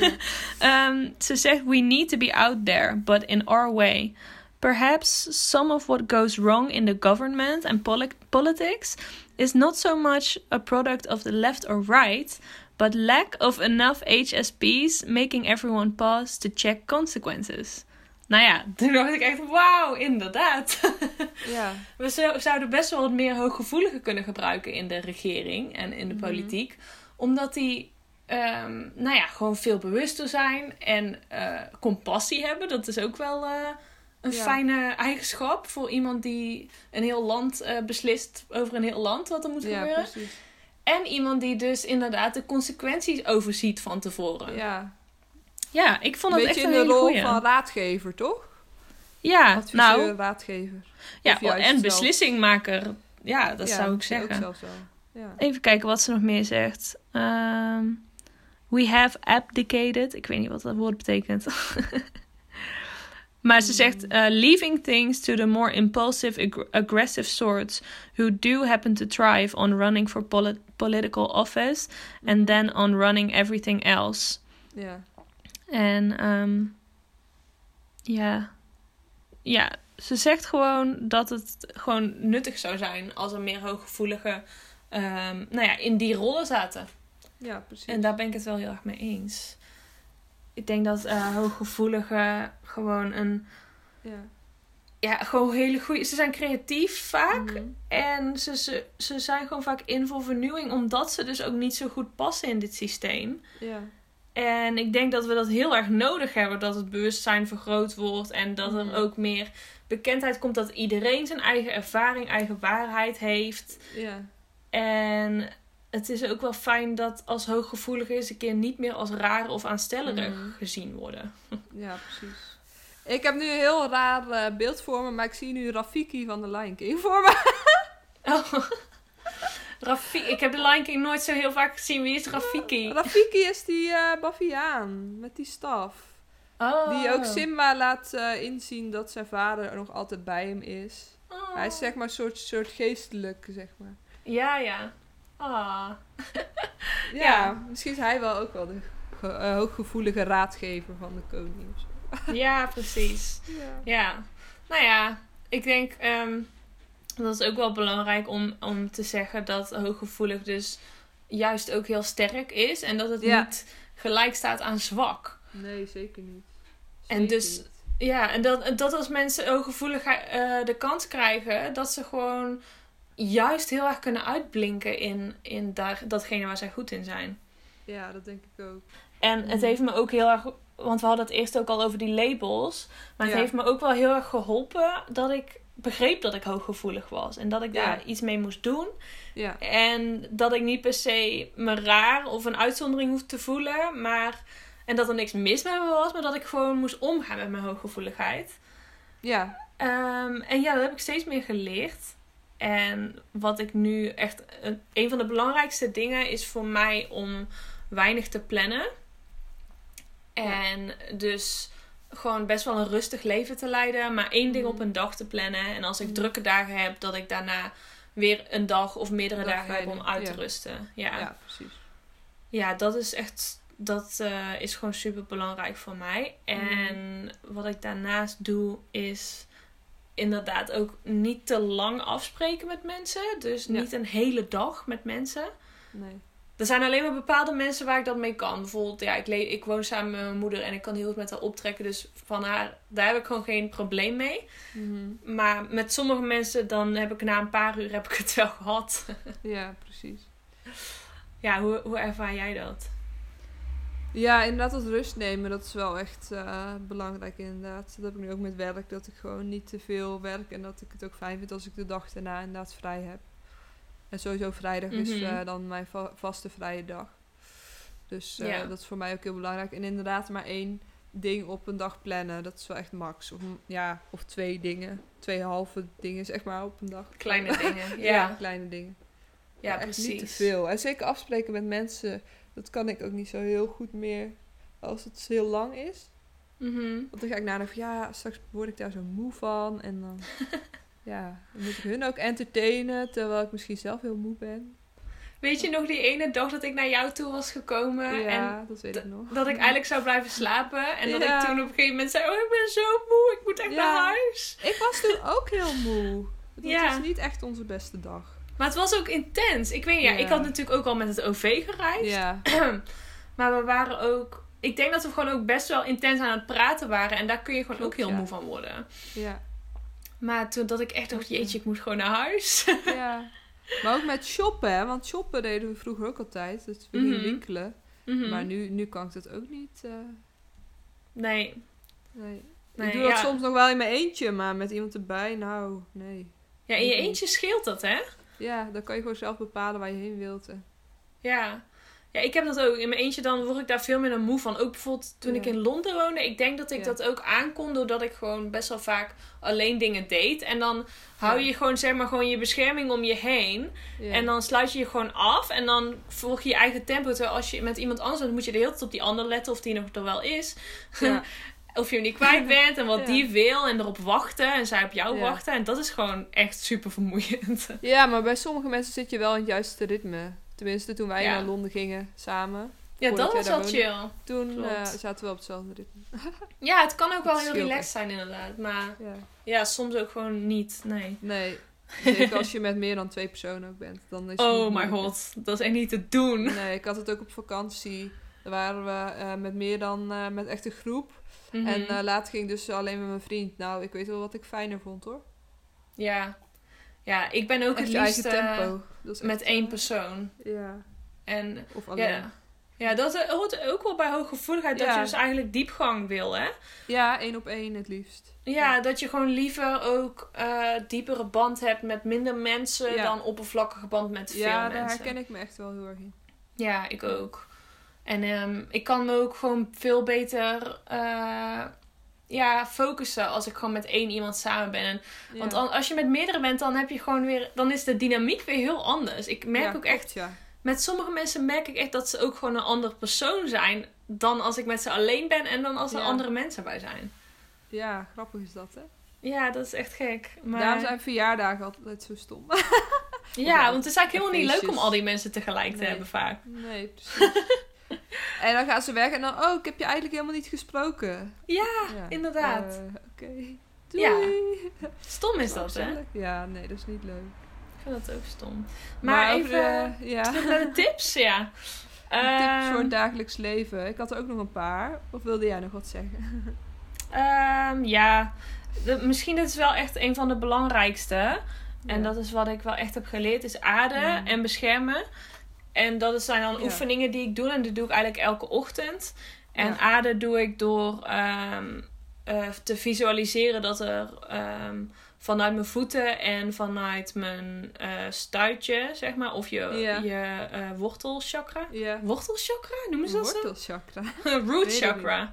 Ehm, ze zegt, we need to be out there, but in our way. Perhaps some of what goes wrong in the government and poli- politics is not so much a product of the left or right, but lack of enough HSPs making everyone pause to check consequences. Nou ja, toen dacht ik echt, wauw, inderdaad. Ja. We zou- zouden best wel wat meer hooggevoeligen kunnen gebruiken in de regering en in de Mhm. politiek. Omdat die, ehm, nou ja, gewoon veel bewuster zijn en eh, compassie hebben. Dat is ook wel eh, een Ja. fijne eigenschap voor iemand die een heel land eh, beslist over een heel land wat er moet Ja, gebeuren. precies. En iemand die dus inderdaad de consequenties overziet van tevoren. Ja, Ja. ik vond dat echt een in de rol goeie. van raadgever, toch? Ja, Adviseur, nou, raadgever. ja, en zelf. beslissingmaker. Ja, dat Ja, zou ik zeggen. Ook. Ja. Even kijken wat ze nog meer zegt. Ehm, we have abdicated. Ik weet niet wat dat woord betekent. maar ze zegt: uh, leaving things to the more impulsive, ag- aggressive sorts who do happen to thrive on running for poli- political office and then on running everything else. Ja. En ehm, ja. ja, ze zegt gewoon dat het gewoon nuttig zou zijn als er meer hooggevoeligen ehm, nou ja, in die rollen zaten. ja, precies. En daar ben ik het wel heel erg mee eens. Ik denk dat eh hooggevoeligen gewoon een, ja. ja, gewoon hele goede. Ze zijn creatief vaak. Mhm. En ze, ze, ze zijn gewoon vaak in voor vernieuwing, omdat ze dus ook niet zo goed passen in dit systeem. Ja. En ik denk dat we dat heel erg nodig hebben, dat het bewustzijn vergroot wordt en dat Mhm. er ook meer bekendheid komt dat iedereen zijn eigen ervaring, eigen waarheid heeft. Ja. En het is ook wel fijn dat als hooggevoelige eens een keer niet meer als raar of aanstellerig Mhm. gezien worden. ja, precies. Ik heb nu een heel raar eh, beeld voor me, maar ik zie nu Rafiki van de Lion King voor me. Oh. Rafiki, ik heb de Lion King nooit zo heel vaak gezien. Wie is Rafiki? Rafiki is die eh baviaan met die staf. Oh. Die ook Simba laat eh, inzien dat zijn vader er nog altijd bij hem is. Oh. Hij is zeg maar een soort, soort geestelijk, zeg maar. Ja, ja. Ah. Ja, Ja. misschien is hij wel ook wel de ge- eh, hooggevoelige raadgever van de koning. Ja, precies. Ja. Ja. Nou ja, ik denk ehm, dat is ook wel belangrijk om, om te zeggen dat hooggevoelig dus juist ook heel sterk is. En dat het Ja. niet gelijk staat aan zwak. Nee, zeker niet. En dus- niet. Ja, en dat, dat als mensen hooggevoelig eh, de kans krijgen, dat ze gewoon juist heel erg kunnen uitblinken in, in daar, datgene waar zij goed in zijn. Ja, dat denk ik ook. En het Mhm. heeft me ook heel erg, want we hadden het eerst ook al over die labels, maar het Ja. heeft me ook wel heel erg geholpen dat ik begreep dat ik hooggevoelig was. En dat ik Ja. daar iets mee moest doen. Ja. En dat ik niet per se me raar of een uitzondering hoefde te voelen. Maar, en dat er niks mis met me was. Maar dat ik gewoon moest omgaan met mijn hooggevoeligheid. Ja. Ehm, en ja, dat heb ik steeds meer geleerd. En wat ik nu echt... Een, een van de belangrijkste dingen is voor mij om weinig te plannen. En dus gewoon best wel een rustig leven te leiden. Maar één ding Mhm. op een dag te plannen. En als ik Mhm. drukke dagen heb, dat ik daarna weer een dag of meerdere Dag dagen heb om uit te ja. rusten. Ja, Ja, ja. precies. dat is echt... Dat eh, is gewoon super belangrijk voor mij. Mhm. En wat ik daarnaast doe is inderdaad ook niet te lang afspreken met mensen. Dus Ja. niet een hele dag met mensen. Nee. Er zijn alleen maar bepaalde mensen waar ik dat mee kan. Bijvoorbeeld, ja, ik, le- ik woon samen met mijn moeder en ik kan heel goed met haar optrekken. Dus van haar, daar heb ik gewoon geen probleem mee. Mhm. Maar met sommige mensen, dan heb ik na een paar uur heb ik het wel gehad. Ja, precies. ja, hoe, hoe ervaar jij dat? Ja, inderdaad, dat rust nemen, dat is wel echt eh, belangrijk inderdaad. Dat heb ik nu ook met werk, dat ik gewoon niet te veel werk en dat ik het ook fijn vind als ik de dag daarna inderdaad vrij heb. En sowieso vrijdag is Mhm. eh, dan mijn va- vaste vrije dag. Dus eh, Ja. dat is voor mij ook heel belangrijk. En inderdaad maar één ding op een dag plannen, dat is wel echt max. Of, ja, of twee dingen, twee halve dingen zeg maar op een dag. Kleine dingen. Ja, Ja, kleine dingen. ja, Maar echt precies. niet te veel. En zeker afspreken met mensen, dat kan ik ook niet zo heel goed meer als het heel lang is. Mhm. Want dan ga ik nadenken van ja, straks word ik daar zo moe van. En dan, ja, dan moet ik hun ook entertainen, terwijl ik misschien zelf heel moe ben. Weet je nog die ene dag dat ik naar jou toe was gekomen en ja, dat weet ik nog. dat ik eigenlijk zou blijven slapen en dat Ja. ik toen op een gegeven moment zei, oh ik ben zo moe, ik moet echt Ja. naar huis. Ik was toen ook heel moe. Het Ja. was niet echt onze beste dag. Maar het was ook intens. Ik weet niet, ja, ik had natuurlijk ook al met het OV gereisd. Ja, maar we waren ook, ik denk dat we gewoon ook best wel intens aan het praten waren en daar kun je gewoon ook heel moe van worden. ja, Maar toen dat ik echt dacht, jeetje, ik moet gewoon naar huis. ja. Maar ook met shoppen, hè, want shoppen deden we vroeger ook altijd. Dus we gingen Mhm. winkelen. Mhm. Maar nu, nu kan ik dat ook niet. eh, Nee. nee. Nee, ik doe dat soms nog wel in mijn eentje, maar met iemand erbij, nou, nee. Ja, in je eentje scheelt dat, hè? Ja, dan kan je gewoon zelf bepalen waar je heen wilt. hè. Ja. Ja, ik heb dat ook. In mijn eentje dan word ik daar veel minder moe van. Ook bijvoorbeeld toen Ja. ik in Londen woonde. Ik denk dat ik Ja. dat ook aankon doordat ik gewoon best wel vaak alleen dingen deed. En dan hou je gewoon zeg maar gewoon je bescherming om je heen. En dan sluit je je gewoon af. En dan volg je je eigen tempo. Terwijl als je met iemand anders bent, moet je de hele tijd op die ander letten of die nog er wel is. Of je hem niet kwijt bent en wat Ja. die wil. En erop wachten. En zij op jou Ja. wachten. En dat is gewoon echt super vermoeiend. ja, maar bij sommige mensen zit je wel in het juiste ritme. Tenminste, toen wij Ja. naar Londen gingen samen. Ja, dat was wel chill. Toen eh, zaten we op hetzelfde ritme. Ja, het kan ook wel heel relaxed echt. zijn inderdaad. Maar Ja. ja, soms ook gewoon niet. Nee. Nee, zeker als je met meer dan twee personen ook bent. Dan is Oh moeilijker. god, dat is echt niet te doen. Nee, ik had het ook op vakantie. Daar waren we eh, met meer dan Mhm. eh, met echt een groep. En eh, later ging ik dus alleen met mijn vriend. Nou, ik weet wel wat ik fijner vond hoor. Ja. Ja, ik ben ook Echt het je liefst eigen eh, tempo. Dat met één eh, persoon. Ja, En of alleen. ja, Ja, ja, dat eh, hoort ook wel bij hooggevoeligheid. Dat Ja. je dus eigenlijk diepgang wil, hè? één op één het liefst. Ja, dat je gewoon liever ook eh diepere band hebt met minder mensen Ja. dan oppervlakkige band met veel Ja, daar mensen. herken ik me echt wel heel erg in. Ja, ik ook. En ehm, ik kan me ook gewoon veel beter ja, focussen als ik gewoon met één iemand samen ben. En, Ja. Want al- als je met meerdere bent, dan heb je gewoon weer, dan is de dynamiek weer heel anders. Ik merk Ja, ook echt, Ja. met sommige mensen merk ik echt dat ze ook gewoon een ander persoon zijn dan als ik met ze alleen ben en dan als er andere mensen bij zijn. ja, grappig is dat hè. Ja, dat is echt gek. Maar... Daarom zijn verjaardagen altijd zo stom. Ja, want het is eigenlijk helemaal niet leuk om al die mensen tegelijk te hebben vaak. Nee, precies. en dan gaan ze weg en dan, oh, ik heb je eigenlijk helemaal niet gesproken. Ja, Ja, inderdaad. eh, Oké. Doei. Ja, Stom is dat, hè? Ja, nee, dat is niet leuk. Ik vind dat ook stom. Maar, even de- ja. terug naar de tips, ja. Tips Ehm, voor het dagelijks leven. Ik had er ook nog een paar. Of wilde jij nog wat zeggen? ehm, ja, de- misschien is wel echt een van de belangrijkste. En Ja. dat is wat ik wel echt heb geleerd, is aarden Ja. en beschermen. En dat zijn dan Ja. oefeningen die ik doe. En die doe ik eigenlijk elke ochtend. En Ja. aarde doe ik door ehm, eh, te visualiseren dat er ehm, vanuit mijn voeten en vanuit mijn uh, stuitje, zeg maar. Of je, je uh, wortelchakra. Ja. Wortelchakra, noemen ze dat Wortelchakra. Root chakra.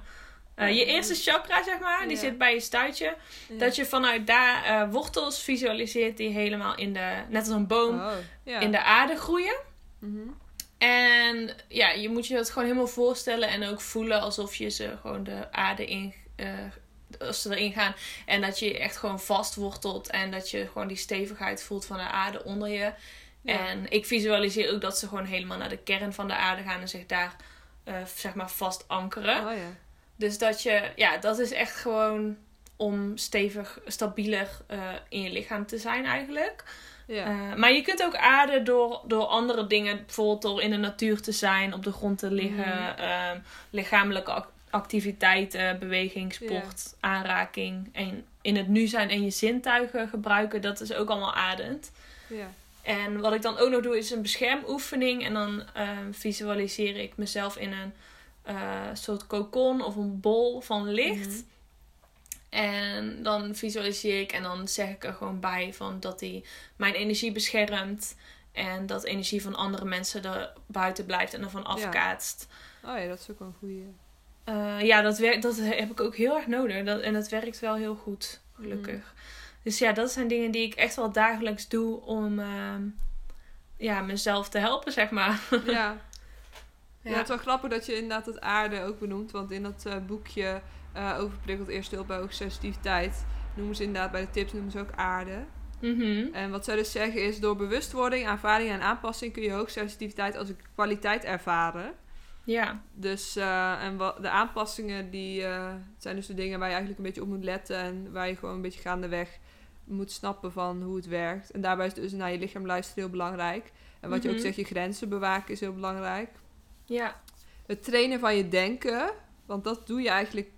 Je eerste chakra, zeg maar, die zit bij je stuitje. Dat je vanuit daar wortels visualiseert die helemaal in de, net als een boom, oh, in de aarde groeien. Mm En ja, je moet je dat gewoon helemaal voorstellen en ook voelen alsof je ze gewoon de aarde in, als ze erin gaan. En dat je echt gewoon vastwortelt. En dat je gewoon die stevigheid voelt van de aarde onder je. En ik visualiseer ook dat ze gewoon helemaal naar de kern van de aarde gaan. En zich daar uh, zeg maar vast ankeren. Oh, ja. Dus dat je, ja, dat is echt gewoon om stevig, stabieler uh, in je lichaam te zijn eigenlijk. Ja. Uh, maar je kunt ook aarden door, door andere dingen, bijvoorbeeld door in de natuur te zijn, op de grond te liggen, mm. lichamelijke activiteiten, beweging, sport, aanraking en in het nu zijn en je zintuigen gebruiken, dat is ook allemaal adend. Ja. En wat ik dan ook nog doe is een beschermoefening en dan ehm, visualiseer ik mezelf in een uh, soort kokon of een bol van licht. Mhm. En dan visualiseer ik en dan zeg ik er gewoon bij van dat hij mijn energie beschermt. En dat energie van andere mensen er buiten blijft en ervan afkaatst. Oh ja, dat is ook wel een goede. Uh, ja, dat, werkt, dat heb ik ook heel erg nodig. Dat, en dat werkt wel heel goed, gelukkig. Mm. Dus ja, dat zijn dingen die ik echt wel dagelijks doe om uh, ja, mezelf te helpen, zeg maar. Ja. Ja, het is wel grappig dat je inderdaad het aarde ook benoemt. Want in dat uh, boekje uh, Overprikkeld Eerste Hulp bij Hoogsensitiviteit... noemen ze inderdaad bij de tips noemen ze ook aarde. Mm -hmm. En wat zij dus zeggen is... door bewustwording, aanvaarding en aanpassing... kun je hoogsensitiviteit als een kwaliteit ervaren... Ja. Dus, uh, en wat, de aanpassingen die uh, zijn dus de dingen waar je eigenlijk een beetje op moet letten. En waar je gewoon een beetje gaandeweg moet snappen van hoe het werkt. En daarbij is dus naar je lichaam luisteren heel belangrijk. En wat je ook mhm. zegt, je grenzen bewaken is heel belangrijk. Ja. Het trainen van je denken. Want dat doe je eigenlijk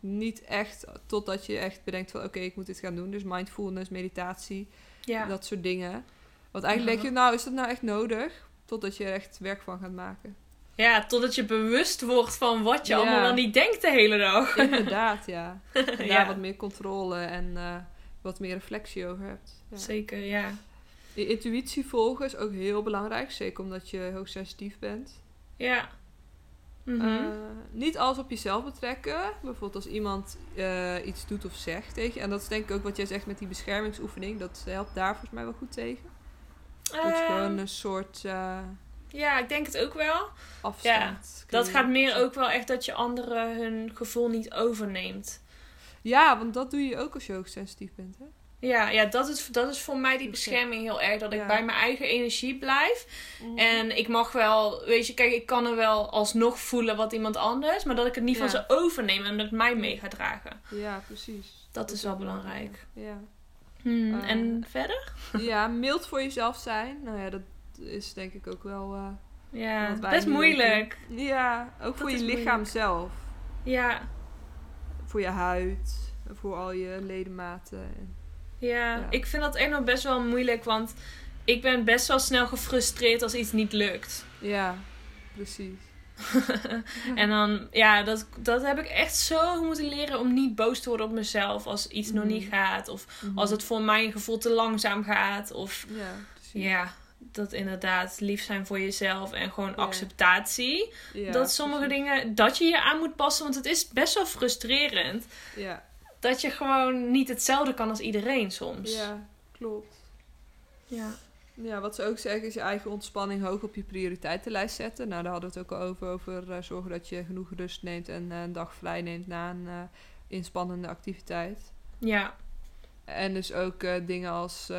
niet echt totdat je echt bedenkt van... oké, ik moet dit gaan doen. Dus mindfulness, meditatie, ja. dat soort dingen. Want eigenlijk denk je, nou, is dat nou echt nodig? Totdat je er echt werk van gaat maken. Ja, totdat je bewust wordt van wat je allemaal dan niet denkt de hele dag. Inderdaad, ja. En daar wat meer controle en uh, wat meer reflectie over hebt. Zeker, ja. Je intuïtie volgen is ook heel belangrijk. Zeker omdat je hoogsensitief bent. Ja. Mm -hmm. niet alles op jezelf betrekken. Bijvoorbeeld als iemand uh, iets doet of zegt tegen je. En dat is denk ik ook wat jij zegt met die beschermingsoefening. Dat helpt daar volgens mij wel goed tegen. Dat je ehm. gewoon een soort... Uh, ja, ik denk het ook wel. Afstand. Ja, dat gaat meer ook wel echt dat je anderen hun gevoel niet overneemt. Ja, want dat doe je ook als je hoogsensitief bent, hè? Ja, ja dat, is, dat is voor mij die bescherming heel erg. Dat ik bij mijn eigen energie blijf. Mhm. En ik mag wel, weet je, kijk, ik kan er wel alsnog voelen wat iemand anders. Maar dat ik het niet van ze overneem en dat het mij mee gaat dragen. Ja, precies. Dat, is wel belangrijk. Ja. Hmm, en verder? Ja, mild voor jezelf zijn. Nou ja, dat is denk ik ook wel. Uh, ja, best moeilijk. Ja, ook voor je lichaam zelf. Ja. Voor je huid, voor al je ledematen. Ja, ja, ik vind dat echt nog best wel moeilijk, want ik ben best wel snel gefrustreerd als iets niet lukt. Ja, precies. en dan, ja, dat, dat heb ik echt zo moeten leren om niet boos te worden op mezelf als iets nog niet mhm. gaat. Of mhm. als het voor mijn gevoel te langzaam gaat. Of ja, ja dat inderdaad lief zijn voor jezelf en gewoon acceptatie. dat sommige dingen, dat je je aan moet passen, want het is best wel frustrerend. Ja. Dat je gewoon niet hetzelfde kan als iedereen soms. Ja, klopt. Ja. Ja, wat ze ook zeggen is je eigen ontspanning hoog op je prioriteitenlijst zetten. Nou, daar hadden we het ook al over. Over uh, zorgen dat je genoeg rust neemt en uh, een dag vrij neemt na een uh, inspannende activiteit. Ja. En dus ook dingen als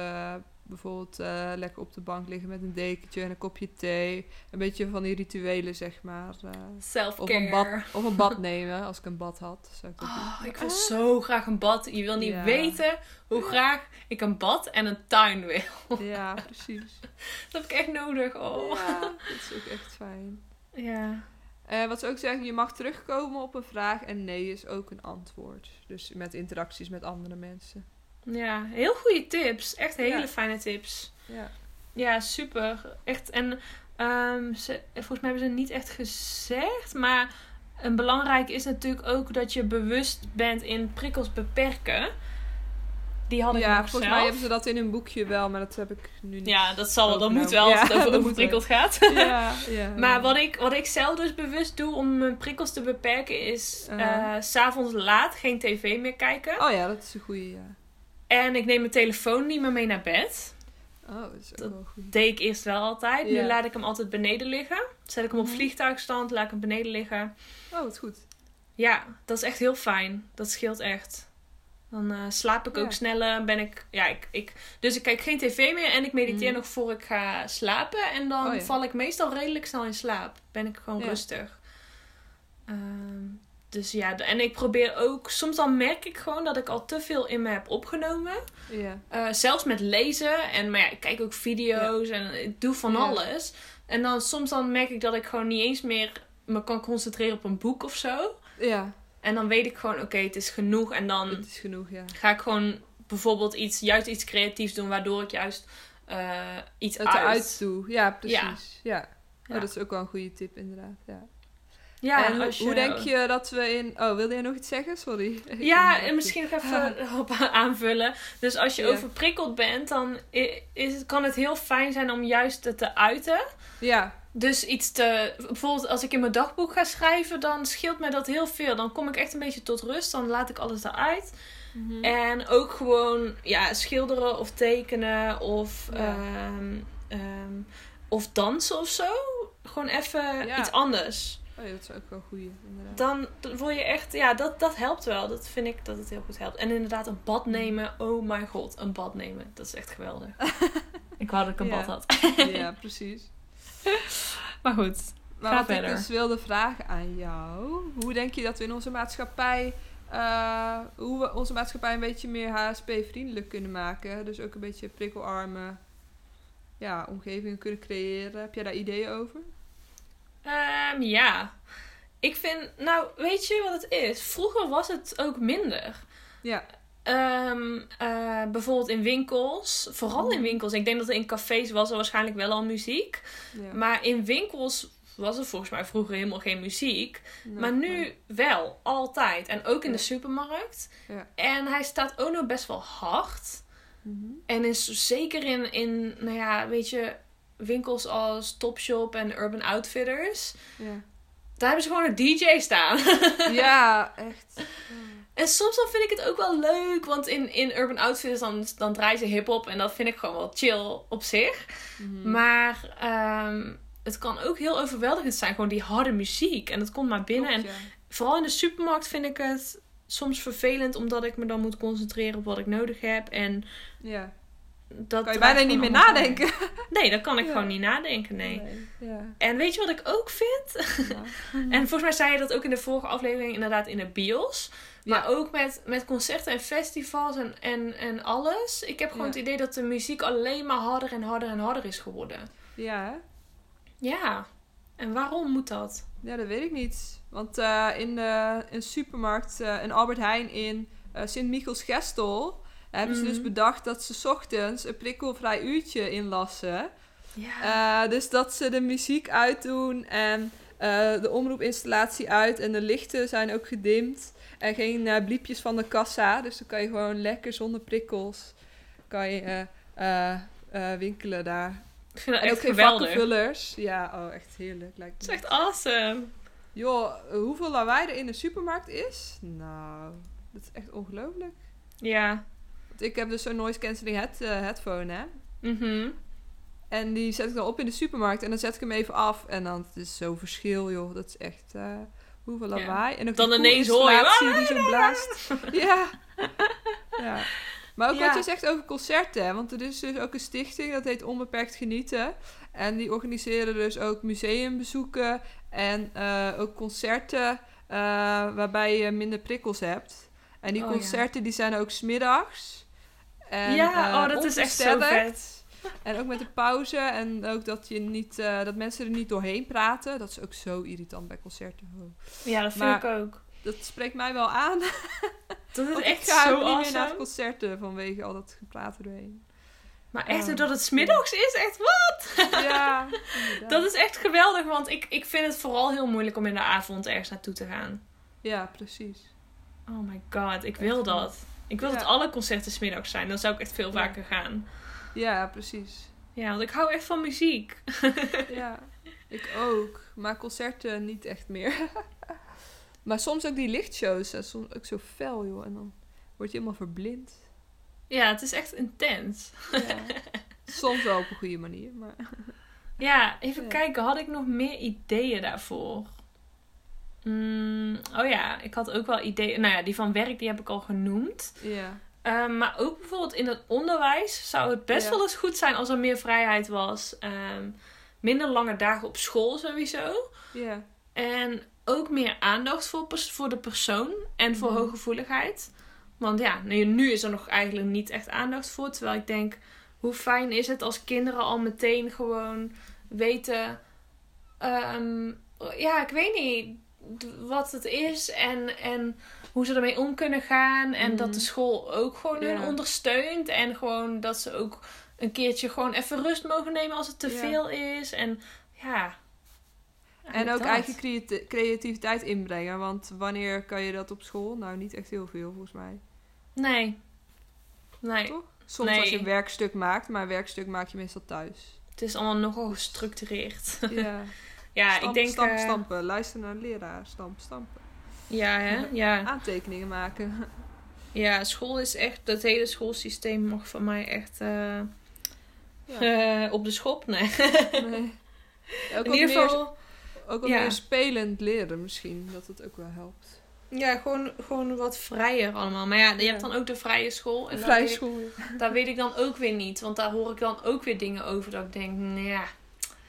bijvoorbeeld uh, lekker op de bank liggen met een dekentje en een kopje thee. Een beetje van die rituelen, zeg maar. Uh, Self-care. Of een, bad, of een bad nemen, als ik een bad had. Zou ik, oh, ik wil zo graag een bad. Je wil niet weten hoe graag ik een bad en een tuin wil. Ja, precies. dat heb ik echt nodig. Oh. Ja, dat is ook echt fijn. Ja. Uh, wat ze ook zeggen, je mag terugkomen op een vraag en nee is ook een antwoord. Dus met interacties met andere mensen. Ja, heel goede tips. Echt hele fijne tips. Ja. Ja, super. Echt. En um, ze, volgens mij hebben ze niet echt gezegd. Maar een belangrijk is natuurlijk ook dat je bewust bent in prikkels beperken. Die had ik ja, volgens zelf. mij hebben ze dat in een boekje wel, maar dat heb ik nu niet. Ja, dat zal wel. Dat moet wel als Ja, het over overprikkeld gaat. Ja, ja. Maar wat ik, wat ik zelf dus bewust doe om mijn prikkels te beperken is... Uh. eh, s s'avonds laat geen tv meer kijken. Oh ja, dat is een goeie, ja. En ik neem mijn telefoon niet meer mee naar bed. Oh, dat is ook Dat- wel goed. deed ik eerst wel altijd. Ja. Nu laat ik hem altijd beneden liggen. Zet ik hem op Mhm. vliegtuigstand, laat ik hem beneden liggen. Oh, wat goed. Ja, dat is echt heel fijn. Dat scheelt echt. Dan eh, slaap ik ook sneller. Ben ik, ja, ik, ik, dus ik kijk geen tv meer en ik mediteer Mhm. nog voor ik ga slapen. En dan Oh ja. val ik meestal redelijk snel in slaap. Ben ik gewoon rustig. Ehm, dus ja, en ik probeer ook... Soms dan merk ik gewoon dat ik al te veel in me heb opgenomen. Ja. Eh, zelfs met lezen. En, maar ja, ik kijk ook video's en ik doe van Ja. alles. En dan soms dan merk ik dat ik gewoon niet eens meer me kan concentreren op een boek of zo. Ja, En dan weet ik gewoon, oké, het is genoeg. En dan het is genoeg, ja. ga ik gewoon bijvoorbeeld iets, juist iets creatiefs doen, waardoor ik juist eh, iets uit. eruit doe. Ja, precies. Ja. Ja. Oh, dat is ook wel een goede tip, inderdaad. Ja. Ja, en hoe, als je, hoe denk je dat we in... Oh, wilde jij nog iets zeggen? Sorry. Ja, en misschien nog even op aanvullen. Dus als je Ja. overprikkeld bent, dan is, het- kan het heel fijn zijn om juist het te uiten. Ja, Dus iets te. Bijvoorbeeld als ik in mijn dagboek ga schrijven, dan scheelt mij dat heel veel. Dan kom ik echt een beetje tot rust. Dan laat ik alles eruit. Mhm. En ook gewoon ja, schilderen of tekenen of, Ja. ehm, ehm, of dansen of zo. Gewoon even Ja. iets anders. Oh ja, dat is ook wel goeie, inderdaad. Dan word je echt, ja, dat, dat helpt wel. Dat vind ik dat het heel goed helpt. En inderdaad, een bad nemen. Oh mijn god, een bad nemen. Dat is echt geweldig. ik wou dat ik een Ja. bad had. ja, precies. Maar goed. Maar Ga wat verder. ik dus wilde vragen aan jou. Hoe denk je dat we in onze maatschappij... eh, hoe we onze maatschappij een beetje meer HSP-vriendelijk kunnen maken? Dus ook een beetje prikkelarme ja, omgevingen kunnen creëren. Heb jij daar ideeën over? Ehm, ja. Ik vind, nou, weet je wat het is? Vroeger was het ook minder. Ja. Ehm, eh, bijvoorbeeld in winkels, vooral in winkels. Ik denk dat er in cafés was er waarschijnlijk wel al muziek. ja. Maar in winkels was er volgens mij vroeger helemaal geen muziek. Nee, maar nu nee. wel, altijd. En ook in de supermarkt. Ja. En hij staat ook nog best wel hard. Mhm. En is zeker in, in, nou ja, weet je, winkels als Topshop en Urban Outfitters. Ja. Daar hebben ze gewoon een DJ staan. ja, echt. en soms dan vind ik het ook wel leuk. Want in, in Urban Outfitters dan, dan draaien ze hip-hop. En dat vind ik gewoon wel chill op zich. Mhm. Maar ehm, het kan ook heel overweldigend zijn. Gewoon die harde muziek. En dat komt maar binnen. Klopt, En vooral in de supermarkt vind ik het soms vervelend. Omdat ik me dan moet concentreren op wat ik nodig heb. En ja. Dat Kan je bijna niet meer nadenken. Nee, dan kan ik Ja. gewoon niet nadenken. Nee. Ja. En weet je wat ik ook vind? Ja. En volgens mij zei je dat ook in de vorige aflevering, inderdaad in de bios. Maar ook met, met concerten en festivals en, en, en alles. Ik heb gewoon het idee dat de muziek alleen maar harder en harder en harder is geworden. Ja? Ja. En waarom moet dat? Ja, dat weet ik niet. Want eh, in de in de supermarkt, eh in Albert Heijn in eh Sint-Michels-Gestel... hebben ze dus Mhm. bedacht dat ze 's ochtends een prikkelvrij uurtje inlassen. Ja. Eh, dus dat ze de muziek uitdoen en eh, de omroepinstallatie uit. En de lichten zijn ook gedimd. En geen eh, bliepjes van de kassa. Dus dan kan je gewoon lekker zonder prikkels... kan je winkelen daar. ik vind dat En ook echt geen geweldig. vakkenvullers. Ja, oh, echt heerlijk. Lijkt Het me. is echt awesome. Joh, hoeveel lawaai er in de supermarkt is? Nou, dat is echt ongelooflijk. Ja. Ik heb dus zo'n noise cancelling head, eh, headphone, hè. Mhm. En die zet ik dan op in de supermarkt en dan zet ik hem even af. En dan het is zo'n verschil, joh. Dat is echt eh, hoeveel Ja. lawaai. En ook Dan ineens hoor je, die zo blaast. ja. ja. Maar ook Ja. wat je zegt over concerten. hè, Want er is dus ook een stichting, dat heet Onbeperkt Genieten. En die organiseren dus ook museumbezoeken en eh, ook concerten waarbij je minder prikkels hebt. En die Oh, ja. concerten die zijn ook smiddags. En, Ja, eh, oh, dat is echt zo onversterkt. En ook met de pauze en ook dat, je niet, eh, dat mensen er niet doorheen praten. Dat is ook zo irritant bij concerten. Oh. Ja, dat vind ik ook. Dat spreekt mij wel aan. Dat is echt ik ga zo niet meer naar concerten vanwege al dat gepraat er doorheen. Maar echt, Ja. doordat het smiddags is, echt wat? Ja, inderdaad. Dat is echt geweldig, want ik, ik vind het vooral heel moeilijk om in de avond ergens naartoe te gaan. Ja, precies. Oh my god, ik wil dat. Ik wil Ja. dat alle concerten 's middags zijn. Dan zou ik echt veel Ja. vaker gaan. Ja, precies. Ja, want ik hou echt van muziek. Ja, ik ook. Maar concerten niet echt meer. maar soms ook die lichtshows. hè, Soms ook zo fel, joh. En dan word je helemaal verblind. Ja, het is echt intens. Ja. soms wel op een goede manier, maar... Ja, even kijken. Had ik nog meer ideeën daarvoor? Mm, oh ja, ik had ook wel ideeën. Nou ja, die van werk, die heb ik al genoemd. Ja. Ehm, maar ook bijvoorbeeld in het onderwijs zou het best Ja. wel eens goed zijn als er meer vrijheid was. Ehm, minder lange dagen op school sowieso. Ja. En ook meer aandacht voor, pers- voor de persoon en voor Mhm. hooggevoeligheid. Want ja, nu, nu is er nog eigenlijk niet echt aandacht voor. Terwijl ik denk, hoe fijn is het als kinderen al meteen gewoon weten... ehm, ja, ik weet niet wat het is en, en hoe ze ermee om kunnen gaan. En Mhm. dat de school ook gewoon hun Ja. ondersteunt. En gewoon dat ze ook een keertje gewoon even rust mogen nemen als het te Ja. veel is. En ja... En ook dat. eigen creati- creativiteit inbrengen. Want wanneer kan je dat op school? Nou, niet echt heel veel volgens mij. Nee. Nee. Toch? Soms Nee. als je een werkstuk maakt, maar een werkstuk maak je meestal thuis. Het is allemaal nogal gestructureerd. Ja, ja, Stamp, ik denk... stamp, eh, stampen. Luister naar de leraar. Stamp, stampen. Ja, hè? Ja. Aantekeningen maken. ja, school is echt... Het hele schoolsysteem mag van mij echt... eh, Ja. eh, op de schop, nee. Nee. Ook In ieder geval... ook wat ja. meer spelend leren misschien. Dat het ook wel helpt. Ja, gewoon, gewoon wat vrijer allemaal. Maar ja, je Ja. hebt dan ook de vrije school. En vrije ik- school. Daar weet ik dan ook weer niet. Want daar hoor ik dan ook weer dingen over dat ik denk... Nou ja,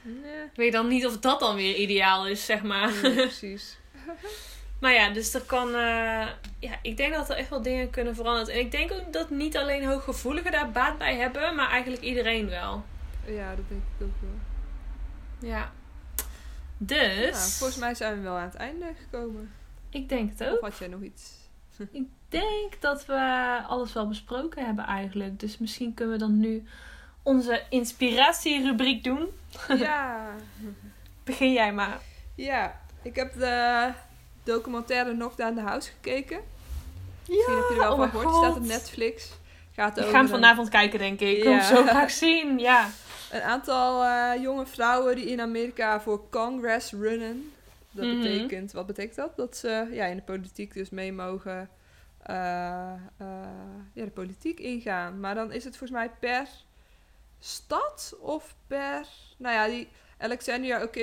Nee. ik weet dan niet of dat dan weer ideaal is, zeg maar. Nee, precies. Maar ja, dus er kan. eh, ja, ik denk dat er echt wel dingen kunnen veranderen. En ik denk ook dat niet alleen hooggevoeligen daar baat bij hebben, maar eigenlijk iedereen wel. Ja, dat denk ik ook wel. Ja. Dus. Nou, volgens mij zijn we wel aan het einde gekomen. Ik denk het Of ook. had jij nog iets? Ik denk dat we alles wel besproken hebben eigenlijk. Dus misschien kunnen we dan nu onze inspiratierubriek doen. ja. Begin jij maar. Ja, ik heb de documentaire Knockdown the House gekeken. Misschien heb je er wel oh van gehoord. Die staat op. Netflix. Gaat Ik over ga hem een- vanavond kijken, denk ik. Ik Ja. zo graag zien. Ja. Een aantal eh, jonge vrouwen die in Amerika voor Congress runnen. Dat Mhm. betekent, wat betekent dat? Dat ze ja, in de politiek dus mee mogen eh, eh, ja, de politiek ingaan. Maar dan is het volgens mij per stad of per... Nou ja, die Alexandria heb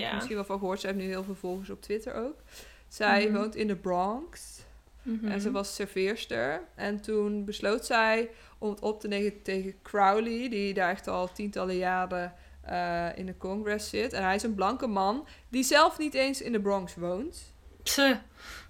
Ja. je misschien wel van gehoord. Ze heeft nu heel veel volgers op Twitter ook. Zij Mhm. woont in de Bronx. Mhm. En ze was serveerster. En toen besloot zij om het op te nemen tegen Crowley, die daar echt al tientallen jaren eh, in de Congress zit. En hij is een blanke man die zelf niet eens in de Bronx woont.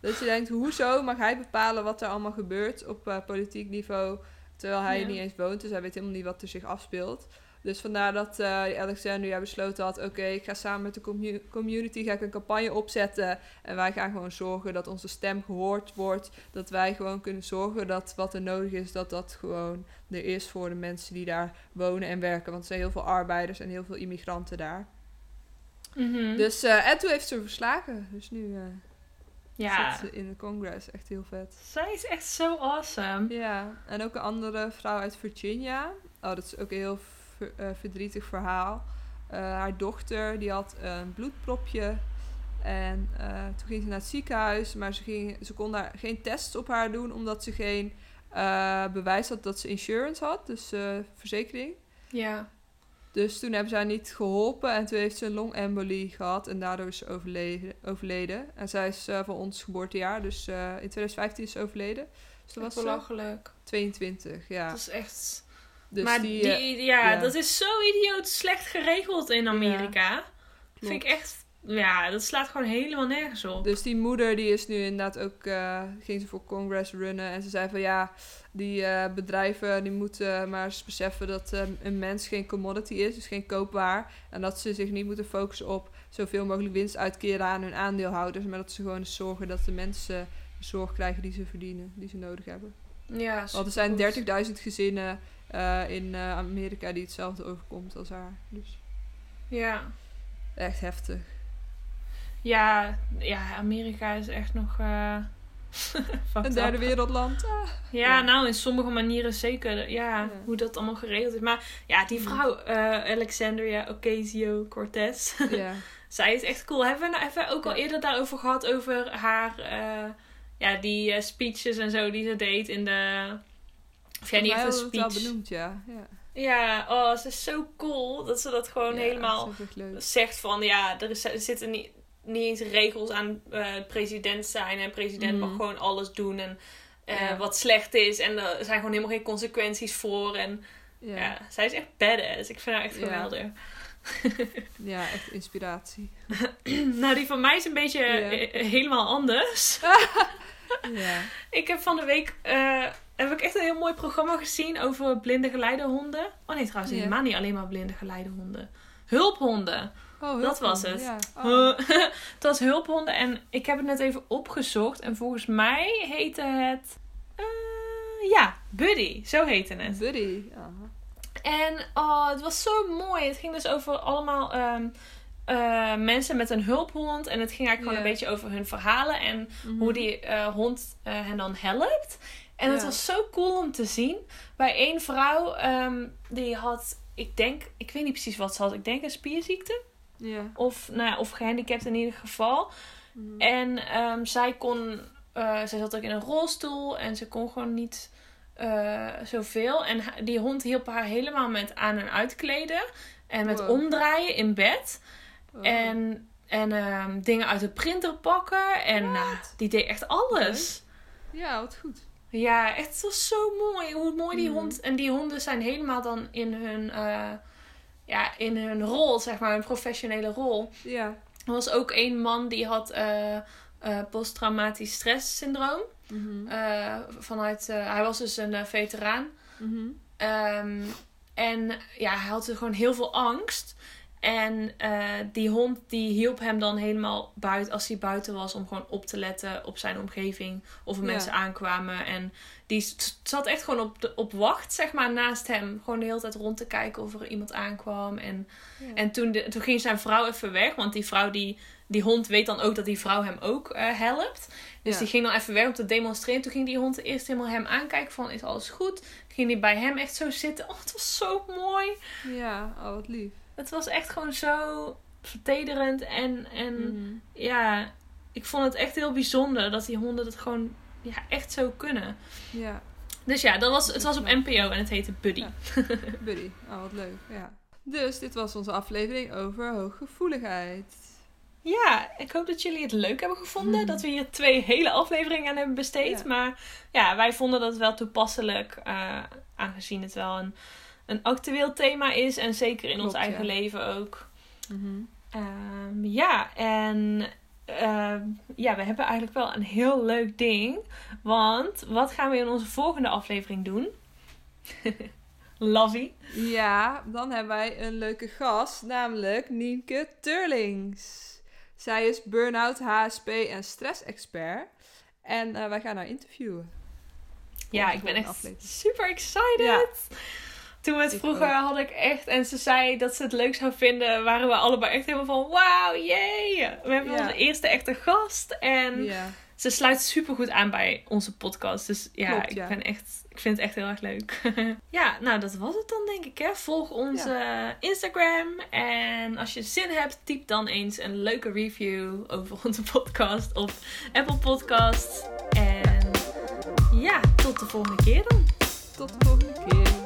Dat je denkt, hoezo mag hij bepalen wat er allemaal gebeurt op eh, politiek niveau, terwijl hij Ja. er niet eens woont. Dus hij weet helemaal niet wat er zich afspeelt. Dus vandaar dat eh Alexandria besloten had, oké, ik ga samen met de commu- community ga ik een campagne opzetten. En wij gaan gewoon zorgen dat onze stem gehoord wordt. Dat wij gewoon kunnen zorgen dat wat er nodig is, dat dat gewoon er is voor de mensen die daar wonen en werken. Want er zijn heel veel arbeiders en heel veel immigranten daar. Mhm. Dus, eh, en toen heeft ze verslagen. Dus nu eh, ja. zit ze in de Congress. Echt heel vet. Zij is echt zo awesome. Ja, en ook een andere vrouw uit Virginia. Oh, dat is ook een heel ver- eh, verdrietig verhaal. Eh, haar dochter die had een bloedpropje. En eh, toen ging ze naar het ziekenhuis. Maar ze, ging, ze kon daar geen tests op haar doen. Omdat ze geen bewijs had dat ze insurance had. Dus verzekering. Ja. Dus toen hebben ze haar niet geholpen. En toen heeft ze een longembolie gehad. En daardoor is ze overleden. overleden. En zij is eh, van ons geboortejaar. Dus eh, in 2015 is ze overleden. Dus dat was ze belachelijk. 22, ja. Dat is echt... Dus maar die, die, eh, ja, ja. dat is zo idioot slecht geregeld in Amerika. Vind ik echt... Ja, dat slaat gewoon helemaal nergens op. Dus die moeder die is nu inderdaad ook, eh, ging ze voor Congress runnen. En ze zei van ja, die eh, bedrijven die moeten maar eens beseffen dat eh, een mens geen commodity is, dus geen koopwaar. En dat ze zich niet moeten focussen op zoveel mogelijk winst uitkeren aan hun aandeelhouders. Maar dat ze gewoon eens zorgen dat de mensen de zorg krijgen die ze verdienen, die ze nodig hebben. ja, Want er zijn supergoed. 30.000 gezinnen in Amerika die hetzelfde overkomt als haar. Dus Ja. echt heftig. Ja, ja, Amerika is echt nog... eh, een derde wereldland. Ah. Ja, ja, nou in sommige manieren zeker. Ja, ja, hoe dat allemaal geregeld is. Maar ja, die vrouw, uh, Alexandria Ocasio-Cortez. Ja. Zij is echt cool. Hebben we, nou, hebben ook al eerder daarover gehad? Over haar, uh, ja, die uh, speeches en zo die ze deed in de... Of jij niet een speech. wel benoemd, ja. ja. Ja, oh, ze is zo cool dat ze dat gewoon helemaal zegt van ja, er, is, er zitten niet, niet eens regels aan uh, president zijn en president mag mhm. gewoon alles doen en uh, wat slecht is en er zijn gewoon helemaal geen consequenties voor en ja, ja zij is echt badass. Ik vind haar echt geweldig. ja, echt inspiratie. nou, die van mij is een beetje helemaal anders. ja. Ik heb van de week uh, heb ik echt een heel mooi programma gezien over blinde geleidehonden. Oh nee, trouwens, helemaal niet alleen maar blinde geleidehonden. Hulphonden. Oh, dat was het. Ja. Oh. het was hulphonden en ik heb het net even opgezocht. En volgens mij heette het... Uh, ja, Buddy. Zo heette het. Buddy. En oh, het was zo mooi. Het ging dus over allemaal... Um, uh, mensen met een hulphond. En het ging eigenlijk gewoon een beetje over hun verhalen. En mhm. hoe die uh, hond hen dan helpt. En het was zo cool om te zien. Bij één vrouw, um, die had, ik denk, ik weet niet precies wat ze had. Ik denk een spierziekte. Ja. Of, nou ja, of gehandicapt in ieder geval. Mhm. En um, zij kon, uh, zij zat ook in een rolstoel en ze kon gewoon niet uh, zoveel. En die hond hielp haar helemaal met aan- en uitkleden. En met omdraaien in bed. En, en um, dingen uit de printer pakken. En uh, die deed echt alles. Ja, wat goed. Ja, het was zo mooi. Hoe mooi die mhm. hond. En die honden zijn helemaal dan in hun, uh, ja, in hun rol, zeg maar, een professionele rol. Ja. Er was ook één man die had uh, uh, posttraumatisch stresssyndroom. Mm vanuit, hij was dus een veteraan. Mm um, en ja, hij had gewoon heel veel angst. En uh, die hond die hielp hem dan helemaal buiten als hij buiten was om gewoon op te letten op zijn omgeving. Of er mensen aankwamen. En die zat echt gewoon op, de, op wacht, zeg maar, naast hem. Gewoon de hele tijd rond te kijken of er iemand aankwam. En, en toen, de, toen ging zijn vrouw even weg. Want die vrouw, die, die hond weet dan ook dat die vrouw hem ook uh, helpt. Dus die ging dan even weg om te demonstreren. Toen ging die hond eerst helemaal hem aankijken van is alles goed. ging hij bij hem echt zo zitten. Oh, het was zo mooi. Ja, oh wat lief het was echt gewoon zo vertederend. En, en mhm. ja, ik vond het echt heel bijzonder dat die honden het gewoon ja, echt zo kunnen. Ja. Dus ja, dat was, het was op NPO en het heette Buddy. Buddy, oh wat leuk. Ja. Dus dit was onze aflevering over hooggevoeligheid. Ja, ik hoop dat jullie het leuk hebben gevonden. Mhm. Dat we hier twee hele afleveringen aan hebben besteed. Maar ja, wij vonden dat wel toepasselijk. Uh, aangezien het wel een een actueel thema is. En zeker in ons eigen leven ook. Mhm. Ehm, ja, en uh, ja, we hebben eigenlijk wel een heel leuk ding. Want wat gaan we in onze volgende aflevering doen? Lovey. Ja, dan hebben wij een leuke gast, namelijk Nienke Turlings. Zij is burn-out, HSP en stress-expert. En uh, wij gaan haar interviewen. Ja, ik ben echt super excited. Toen we het vroeger had ik echt, en ze zei dat ze het leuk zou vinden, waren we allebei echt helemaal van wauw, jee. We hebben onze eerste echte gast. En ze sluit super goed aan bij onze podcast. Dus ja, ik ben echt, ik vind het echt heel erg leuk. ja, nou dat was het dan denk ik. Hè. Volg onze Instagram. En als je zin hebt, typ dan eens een leuke review over onze podcast op Apple Podcast. En ja, tot de volgende keer dan. Tot de volgende keer.